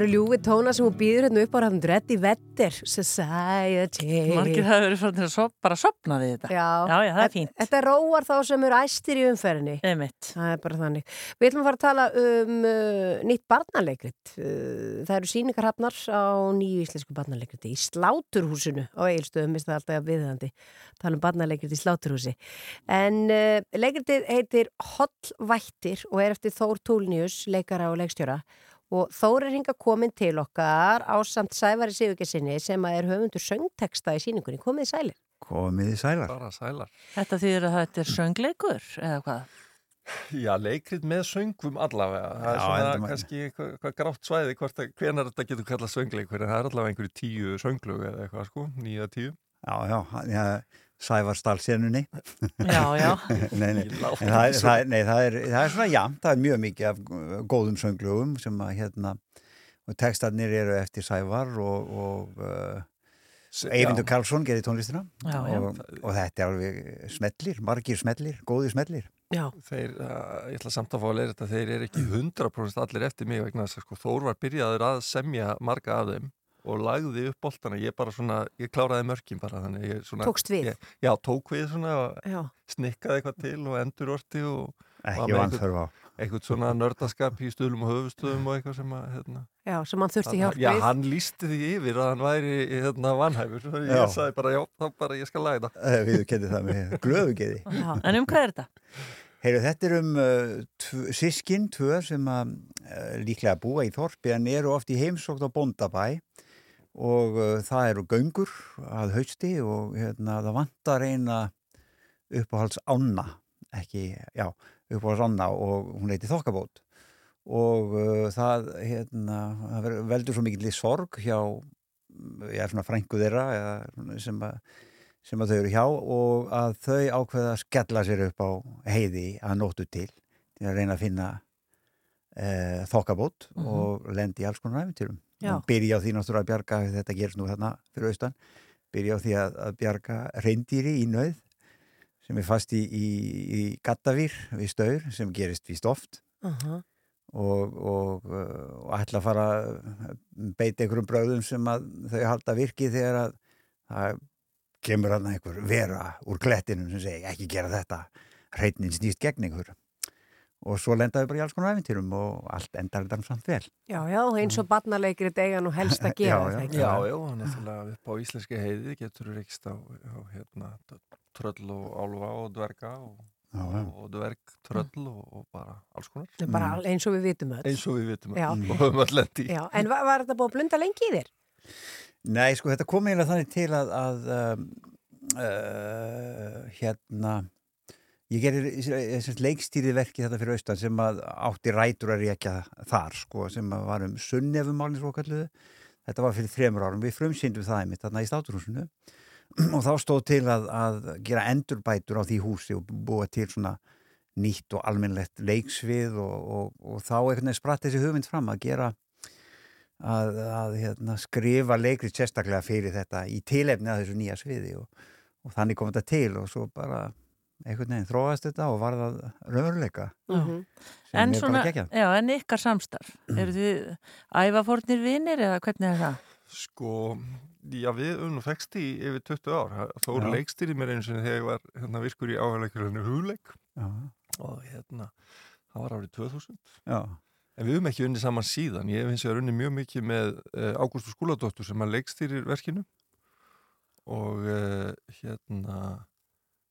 eru ljúfi tóna sem hún býður hérna upp á rafnundur Eddie Vedder, Society. Margir hafa verið frá að sop, bara sopna við þetta. Já, já, já það er fínt. Þetta róar þá sem eru æstir í umferðinni. Einmitt. Það er bara þannig. Við ætlum að fara að tala um uh, nýtt barnaleikrit. Uh, Það eru síningarhafnar á nýju íslensku barnaleikrit í Sláturhúsinu á Egilstöðum, minnst það alltaf viðandi tala um barnaleikrit í Sláturhúsi. En uh, leikritið heitir Hollvættir og er eftir Þór Túlnius, leikara og leikstjóra og Þór er hinga komin til okkar á samt Sævari Sigurgessinni sem er höfundur söngteksta í síningunni komið í sælir Komið í sælar. Bara sælar. Þetta þýðir að þetta er söngleikur eða hvað? Já, leikrit með söngum allavega. Það er Já, svona heldur maður. kannski eitthvað, eitthvað grátt svæði hvort að hvenar þetta getur kallað söngleikur en það er allavega einhverju tíu sönglög eða eitthvað sko, nýja tíu. Já, já, já Sævar stálsenunni. Já, já. nei, nei, það, er- það, nei, það, er, það er svona jafn, það er mjög mikið af góðum sönglögum sem að hérna, og textarnir eru eftir Sævar og, og uh, Eyvindur. Karlsson gerir tónlistina Já, já. og, og þetta er alveg smellir, margir smellir, góði smellir. Já. Þeir, uh, ég ætla samt að fá að leira þetta, þeir eru ekki 100% allir eftir mig vegna þess að sko, Þór var byrjaður að semja marga af þeim og lagði upp boltana, ég bara svona, ég kláraði mörkin bara, þannig ég svona... Tókst við? Ég, já, tók við svona og Já. snikkaði eitthvað til og endurorti og... Ekki var með vanþörf á. einhvern- Eitthvað svona nördaskap í stuðlum og höfustöðum og eitthvað sem að, hérna... Já, sem hann þurfti hjálp Já, við hann lísti því yfir að hann væri hérna vanhæfur, svo Já. ég sagði bara, já, þá bara ég skal laga þetta. Eh, Við kennum það með glöðu geði. Já, en um hvað er þetta? Heyru, þetta er um uh, tv, sískin, tvö sem að uh, líklega búa í þorpi en eru oft í heimsókn á bóndabæ og uh, það eru göngur að hausti og hérna, það vantar eina uppáhalds ána ekki, já, uppáhalds ána og hún heiti Þokkabót og uh, það, hérna, það veldur svo mikill í sorg hjá ég er svona frængu þeirra eða, sem, að, sem að þau eru hjá og að þau ákveða að skella sér upp á heiði að nóttu til til að reyna að finna e, þokkabót Mhm. og lendi í alls konar æfintýrum. Og byrja á því náttúrulega að bjarga þetta gerist nú þarna fyrir austan byrja á því að, að bjarga reyndýri í nöð sem er fast í, í, í gattavýr við staur sem gerist víst oft. Aha. og, og, uh, og ætla að fara beita einhverjum bröðum sem þau halda virki þegar að það kemur hann einhver vera úr klettinum sem segir ekki gera þetta hreitnin snýst gegn einhver og svo lendaði bara í alls konar æfintýrum og allt endar þetta samt vel Já, já, eins og barnaleikri dega nú helst að gera Já, já. Já, já, náttúrulega upp á íslenski heiði getur reykst á, á hérna, tröll og álfa og dverga og, Já, já. og dverg tröll og, og bara alls konar. Bara al- eins og við vitum öll. Eins og við vitum öll og höfum öll lendi. Já, en var, var þetta búið að blunda lengi í þér? Nei, sko, þetta kom eiginlega þannig til að, að um, uh, hérna ég gerir leikstýrið verki þetta fyrir austan sem átti rætur að reykja þar, sko, sem var um sunnefumálinn svo kalluðu þetta var fyrir þremur árum, við frumsýndum það einmitt þarna í státurhúsinu. Og þá stóð til að, að gera endurbætur á því húsi og búa til svona nýtt og almennlegt leiksvið og, og, og þá veginn spratt þessi hugmynd fram að gera að, að hérna, skrifa leikrið sérstaklega fyrir þetta í tilefni að þessu nýja sviði og, og þannig kom þetta til og svo bara einhvern veginn þróast þetta og var það raunveruleika Mhm. sem En er svona, já, en ykkar samstarf, eru þið ævafornir vinir eða hvernig er það? Sko, já við nú fekst í yfir 20 ár. Þóru Já. leikstýri mér einu sinni þegar ég var hérna, virkur í áhægleikurinu hugleik Já. og hérna, það var árið 2000. Já. En við höfum ekki unni saman síðan. Ég hef eins og unni mjög mikið með uh, Ágústu Skúladóttur sem að leikstýrir verkinu og uh, hérna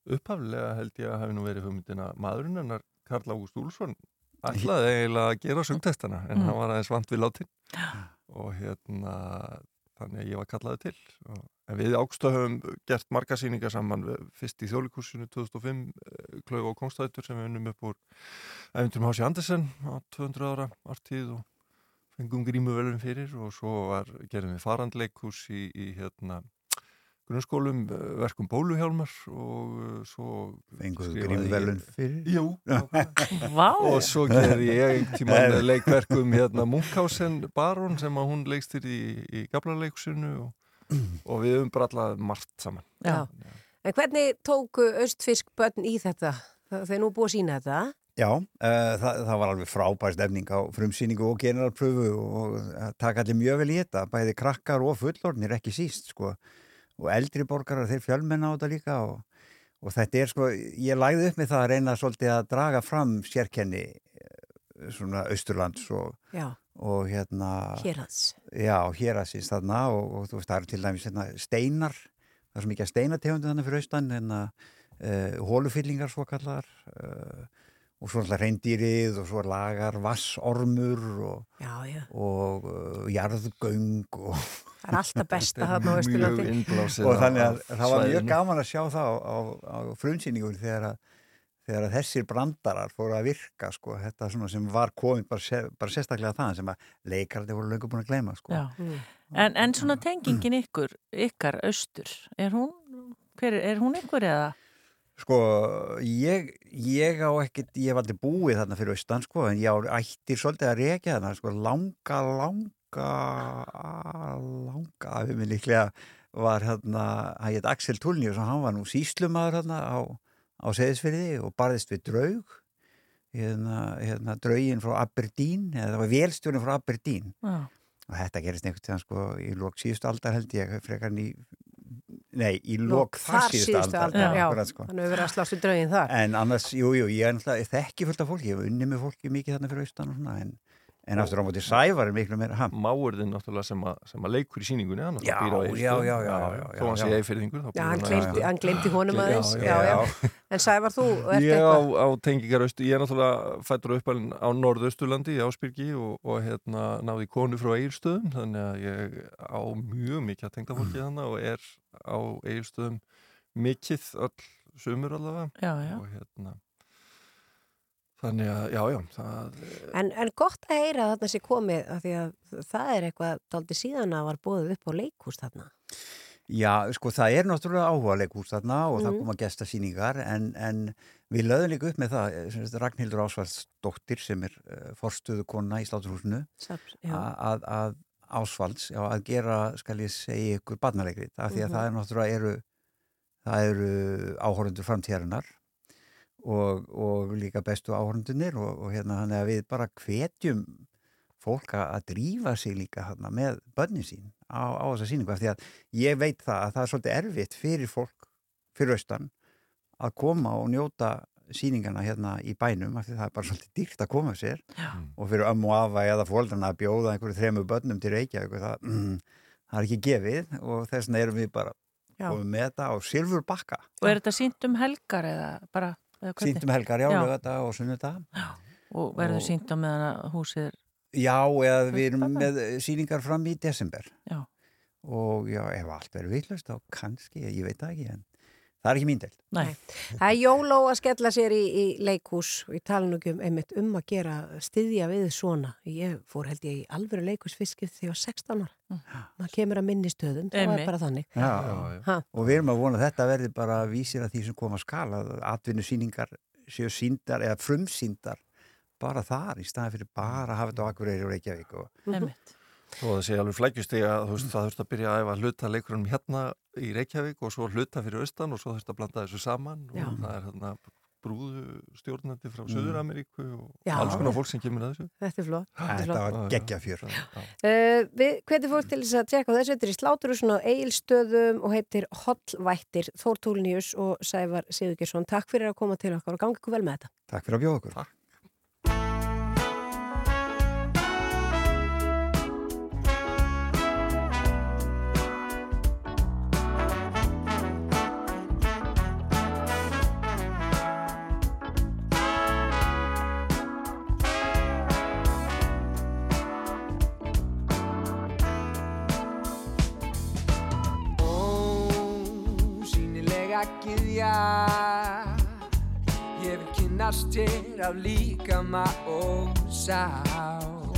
upphaflega held ég að hafi nú verið hugmyndina maðurinn hennar Karl Ágúst Úlfsson ætlaði eiginlega að gera sungtestana en Mm. hann var aðeins vant við látin og hérna þannig að ég var kallaði til. Og, en við Ágústa höfum gert marga sýningar saman fyrst í þjólikúsinu 2005 eh, Klauf og Kongstættur sem við unnum upp úr Æventurum Hási Andersen á 200 ára artíð og fengum grímuvelun fyrir. Og svo var, gerðum við farandleikhús í, í hérna grunnskólum eh, verkum bóluhjálmar og eh, svo grímuverðlaun ég- fyrir? Jú og svo gerði ég Nei. leikverkum hérna Munkhausen Baron sem að hún leikstir í, í gablarleikusinu og, og við höfum bara alltaf margt saman Já. En hvernig tóku östfisk börn í þetta? Það það er nú búið að sína þetta. Já, uh, það, það var alveg frábær stefning á frumsýningu og generalpröfu og uh, taka allir mjög vel í þetta, bæði krakkar og fullornir ekki síst, sko og eldri borgarar þeir fjölmenna á þetta líka og, og þetta er sko, ég lagði upp með það að reyna svolítið að draga fram sérkenni eh, svona Austurlands og, og hérna Héraðs. Já, héraðsins þarna og, og þú veist, það eru til dæmis hérna, steinar það er svo mikið steinategundu þannig fyrir austan en að uh, hólufyllingar svo kallar uh, og svo alltaf reyndýrið og svo lagar vassormur og, Já, já. og uh, jarðgöng og Það er alltaf besta þarna á Östurlandi. og þannig að það var mjög gaman að sjá það á, á, á frumsýningur þegar að þegar að þessir brandarar fóru að virka sko, þetta svona sem var komið bara, se, bara sérstaklega það sem að leikarði voru löngu búin að gleyma sko. Já. En, en svona tengingin ykkur, ykkar austur, er hún, hver, er hún ykkur eða? Sko, ég, ég á ekkert, ég hef aldrei búið þarna fyrir austan, sko, en ég á ættir svolítið að reykja þarna, sko, langa, langa, langa, af mér líklega var hérna, hann heit Axel Tulnius og hann var nú síslumadur hérna á, á Seðisfyrði og barðist við draug, hérna, hérna draugin frá Aberdeen, eða það var velstjórin frá Aberdeen Já. og þetta gerist einhvern veginn, sko, í lók síðustu aldar held ég, frekar í, nei, í lók þar síðustu aldar, já. sko. Þannig að við verðum að slást við draugin þar. En annars, jú, jú, ég er náttúrulega, þekki fullt af fólki, ég hef unni með fólki mikið þarna fyrir austan og svona, en, En aftur á móti Sævar er miklu meira ham. Máurðin náttúrulega sem, a, sem að leikur í síningunni hann Já, náttúrulega býr á já, já, já, já, já, Þó hann sé eifirðingur Já, hann gleymdi, hann gleymdi honum aðeins. Já, Já, já, já. En Sævar, þú ert Ég á, á tengingar austu, ég er náttúrulega fættur upp á norðausturlandi í Ásbyrgi og, og hérna náði konu frá Egilstöðum þannig að ég á mjög mikið að tengda fólki þannig og er á Egilstöðum mikið öll sumur allavega Já, já. og hérna þannig að, já, já það, En, en gott að heyra að þarna sé komið af því að það er eitthvað daldi síðan að var bóðið upp á leikúst þarna. Já, sko það er náttúrulega áhuga leikús þarna og það Mhm. koma gestasýningar en, en við lögðum líka upp með það sem sagt, Ragnhildur Ásvaldsdóttir sem er uh, forstuðu kona í sláturhúsinu að, að Ásvalds, já, að gera skal ég segja ykkur barnaleikrið af því að Mhm. það er náttúrulega eru það eru áhorundur framtíðarinnar og, og líka bestu áhorundunir og, og hérna þannig að við bara hvetjum fólk að drífa sig líka hérna, með börnin sín á, á þessa sýningu af því að ég veit það að það er svolítið erfitt fyrir fólk fyrir austan að koma og njóta sýningana hérna í bænum af því það er bara svolítið dýrt að koma sér Já. og fyrir ömmu og afa eða fóldrana að bjóða einhverju þremu börnum til Reykjavík það, mm, það er ekki gefið og þess vegna erum við bara Já. komið með þetta á silfur bakka Og er þetta sínt um helgar eða bara... sýndum helgar, já, Já. lögata og sunnuta Og verður sínt á meðan húsið. Já, eða við erum með sýningar fram í desember Já. og já, ef allt verður vitlaust þá kannski, ég veit það ekki en það er ekki mín deild Nei. Það er jóló að skella sér í, í leikús og ég tala nú ekki um einmitt um að gera styðja við svona. Ég fór held ég í alvöru leikúsfiskið þegar ég var 16 ára. Það kemur að minni stöðum, það er bara þannig. Já, já, Ha. og við erum að vona að þetta verði bara vísir að því sem koma að skala að atvinnusýningar séu síndar eða frumsýndar bara þar í staðan fyrir bara að hafa þetta á Akureyri og Reykjavík og Einmitt. Að það sé alveg flækjust í að þú veist, það þurft að byrja að æfa hluta leikurinn hérna í Reykjavík og svo hluta fyrir austan og svo þurft að blanda þessu saman Já. og það er hérna brúðu stjórnandi frá Mm. Suður-Ameríku og Já. alls konar fólk sem kemur að þessu. Þetta er flott. Þetta Þetta var geggjafjör Uh, við hvetjum fólk til þess að tjekka þessu, þetta er í sláturhúsinu á Egilstöðum og heitir Hollvættir, Þór Túlnius og Sævar Sigurgjersson. Takk fyrir að koma til okkar og gangi ykkur vel með þetta. Takk fyrir að bjóða okkur Takk. Ósýnilega gyðja Ég vil kynnast þér af líkama og sál.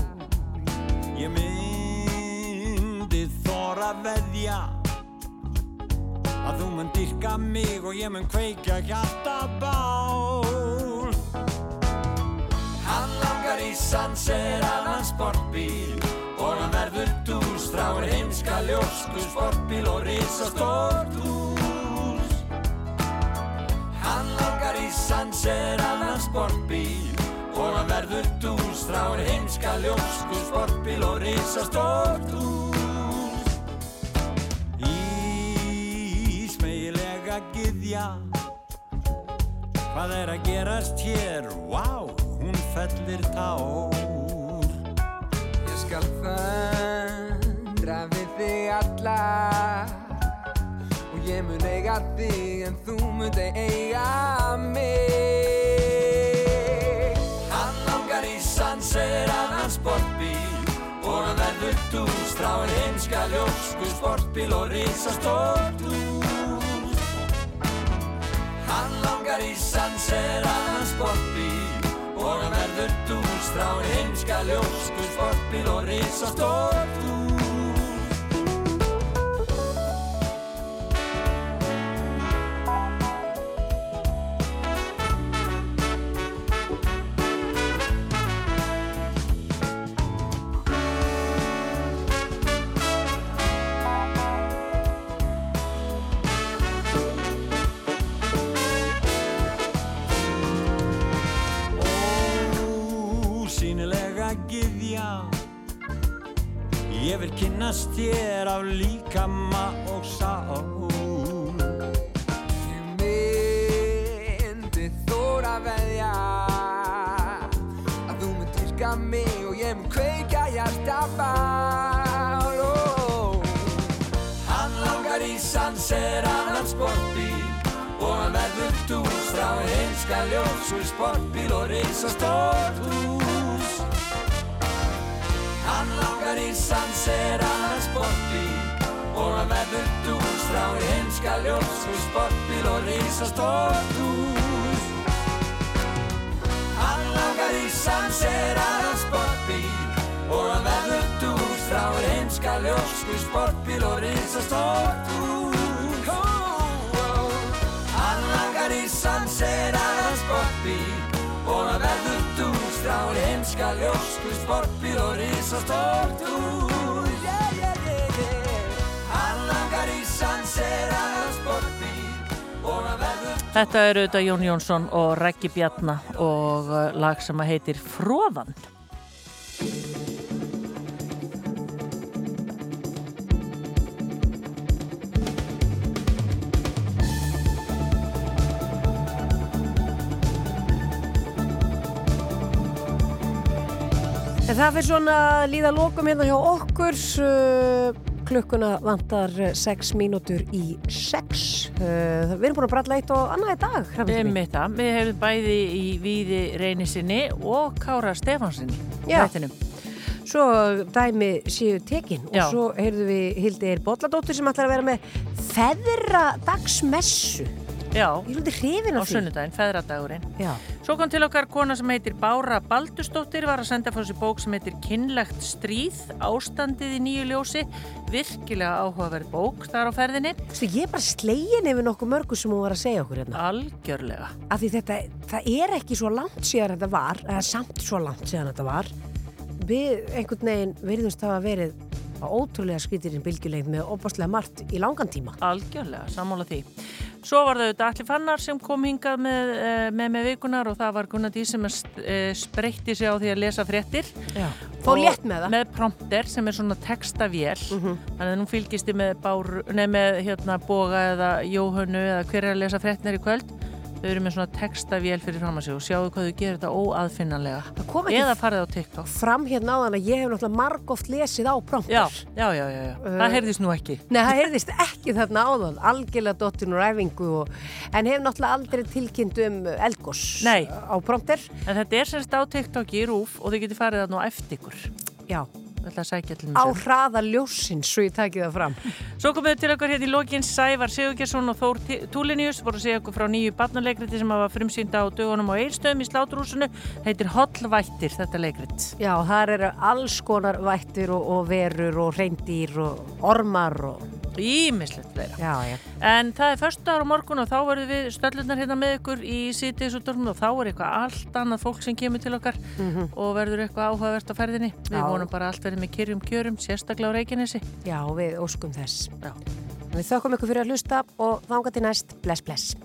Ég myndi þóra veðja að þú mun dyrka mig og ég mun kveikja hjarta bál Hann langar í sannseraðan sportbíl og hann verður dús þráir heimska ljósku sportbíl og risastórt hús langar í sannseraðan sportbíl og hann verður dús þráir heimska ljósku sportbíl og risastórt hús. Ísmeilega gyðja. Hvað er að gerast hér? Vá, hún fellir tár. Ég skal föndra við þig alla ég mun eiga þig en þú mundi eiga mig. Hann langar í sannseraðan sportbíl og hann verður dús þráir heimska ljósku sportbíl og risastórt hús. Hann langar í sannseraðan sportbíl og hann verður dús þráir heimska ljósku sportbíl og risastórt hús þér af líkama og sál. Myndi þóra veðja að þú mynd dyrka mig og ég sem kveikja hjartabál Ó, Hann langar í sanserannan sportbíl og hann verður dús frá heimska ljós og sportbíl og risastórt hús Hann langar í sanserannan sportbíl. Og hann verður dús frá heimska ljós og sportbíl og risastórt hús. Hann langar í sanserannan sportbíl. Og hann verður dús frá heimska ljós og sportbíl og risastórt hús. Hann langar í og hann verður dús frá heimska ljós og risastórt hús yeah, yeah, yeah. Hann langar í sanserannan sportbíl og hann verður Þetta er auðvitað Jón Jónsson og Rækki Bjarna og uh, lag sem að heitir Fróðan. En það fyrir svona að líða lokum hérna hjá okkur. Uh, klukkuna vantar 6 mínútur í 6. Uh, við erum búin að bralla eitt og annað í dag. Við hefum bæði í Víði Reynisinni og Kára Stefansinni. Svo dæmi séu tekin Já. og svo heyrðum við Hildi Eir Bolladóttir sem ætlar að vera með feðradagsmessu. Já. Á sunnudaginn, feðradagurinn. Já. Svo kom til okkar kona sem heitir Bára Baldustóttir var að senda frá sér bók sem heitir Kinnlegt stríð, ástandið í nýju ljósi virkilega áhugaverð bók þar á ferðinni. Svo ég er bara slegin yfir nokkuð mörgu sem hún var að segja okkur hérna. Algjörlega. Af því þetta, það er ekki svo langt síðan þetta var, eða samt svo langt síðan þetta var. Við einhvern veginn virðumst hafa verið á ótrúlega skrítirinn bylgjulengd með opaslega margt í langan tíma. Algjörlega, sammála því. Svo var það auðvitað Alli Fannar sem kom hingað með, eh, með með vikunar og það var Gunnar Dí sem eh, spreytti sig á því að lesa fréttir. Já. Fór Og létt með það. Með prompter sem er svona textavél. Þannig að nú fylgist ég með, bár, nei, með hérna, Boga eða Jóhönnu eða hver er að lesa fréttir í kvöld. Þau eru með svona textavél fyrir fram að sig og sjáu hvað þau gerir þetta óaðfinnanlega. Eða farið á TikTok. Fram hérna á þann að ég hef náttúrulega margóft lesið á prompter. Já, já, já, já, já. Uh, það heyrðist nú ekki. Nei, það heyrðist ekki þarna áðan, algjörlega dottin úr æfingu og, en hef náttúrulega aldrei tilkynnt um eldgós Nei. á prompter. En þetta er semst á TikTok í rúf og þau getur farið þarna á eftir ykkur. Já. Á hraða ljósins, svo ég takið það fram. Svo komum við til okkur hérna í lokin Sævar Sigurgjesson og Þór Túlinius voru að segja okkur frá nýju barnalegriti sem hafa frumsýnda á dögunum á Eilstöðum í Sláturhúsinu. Heitir Hollvættir þetta leikrit. Já, þar eru alls konar vættir og, og verur og reyndýr og ormar og... Ímislegt fleira. En það er förstu ára morgun og þá verðum við stöllunar hérna með ykkur í sítiðsúttorfum og þá er eitthvað allt annað fólk sem kemur til okkar Mhm. og verður eitthvað áhugavert á ferðinni Við Já. vonum bara allt verður með kyrjum kjörum sérstaklega á Reykjanesi Já, við óskum þess. Já. Við þökkum ykkur fyrir að hlusta og þanga til næst. Bless, bless.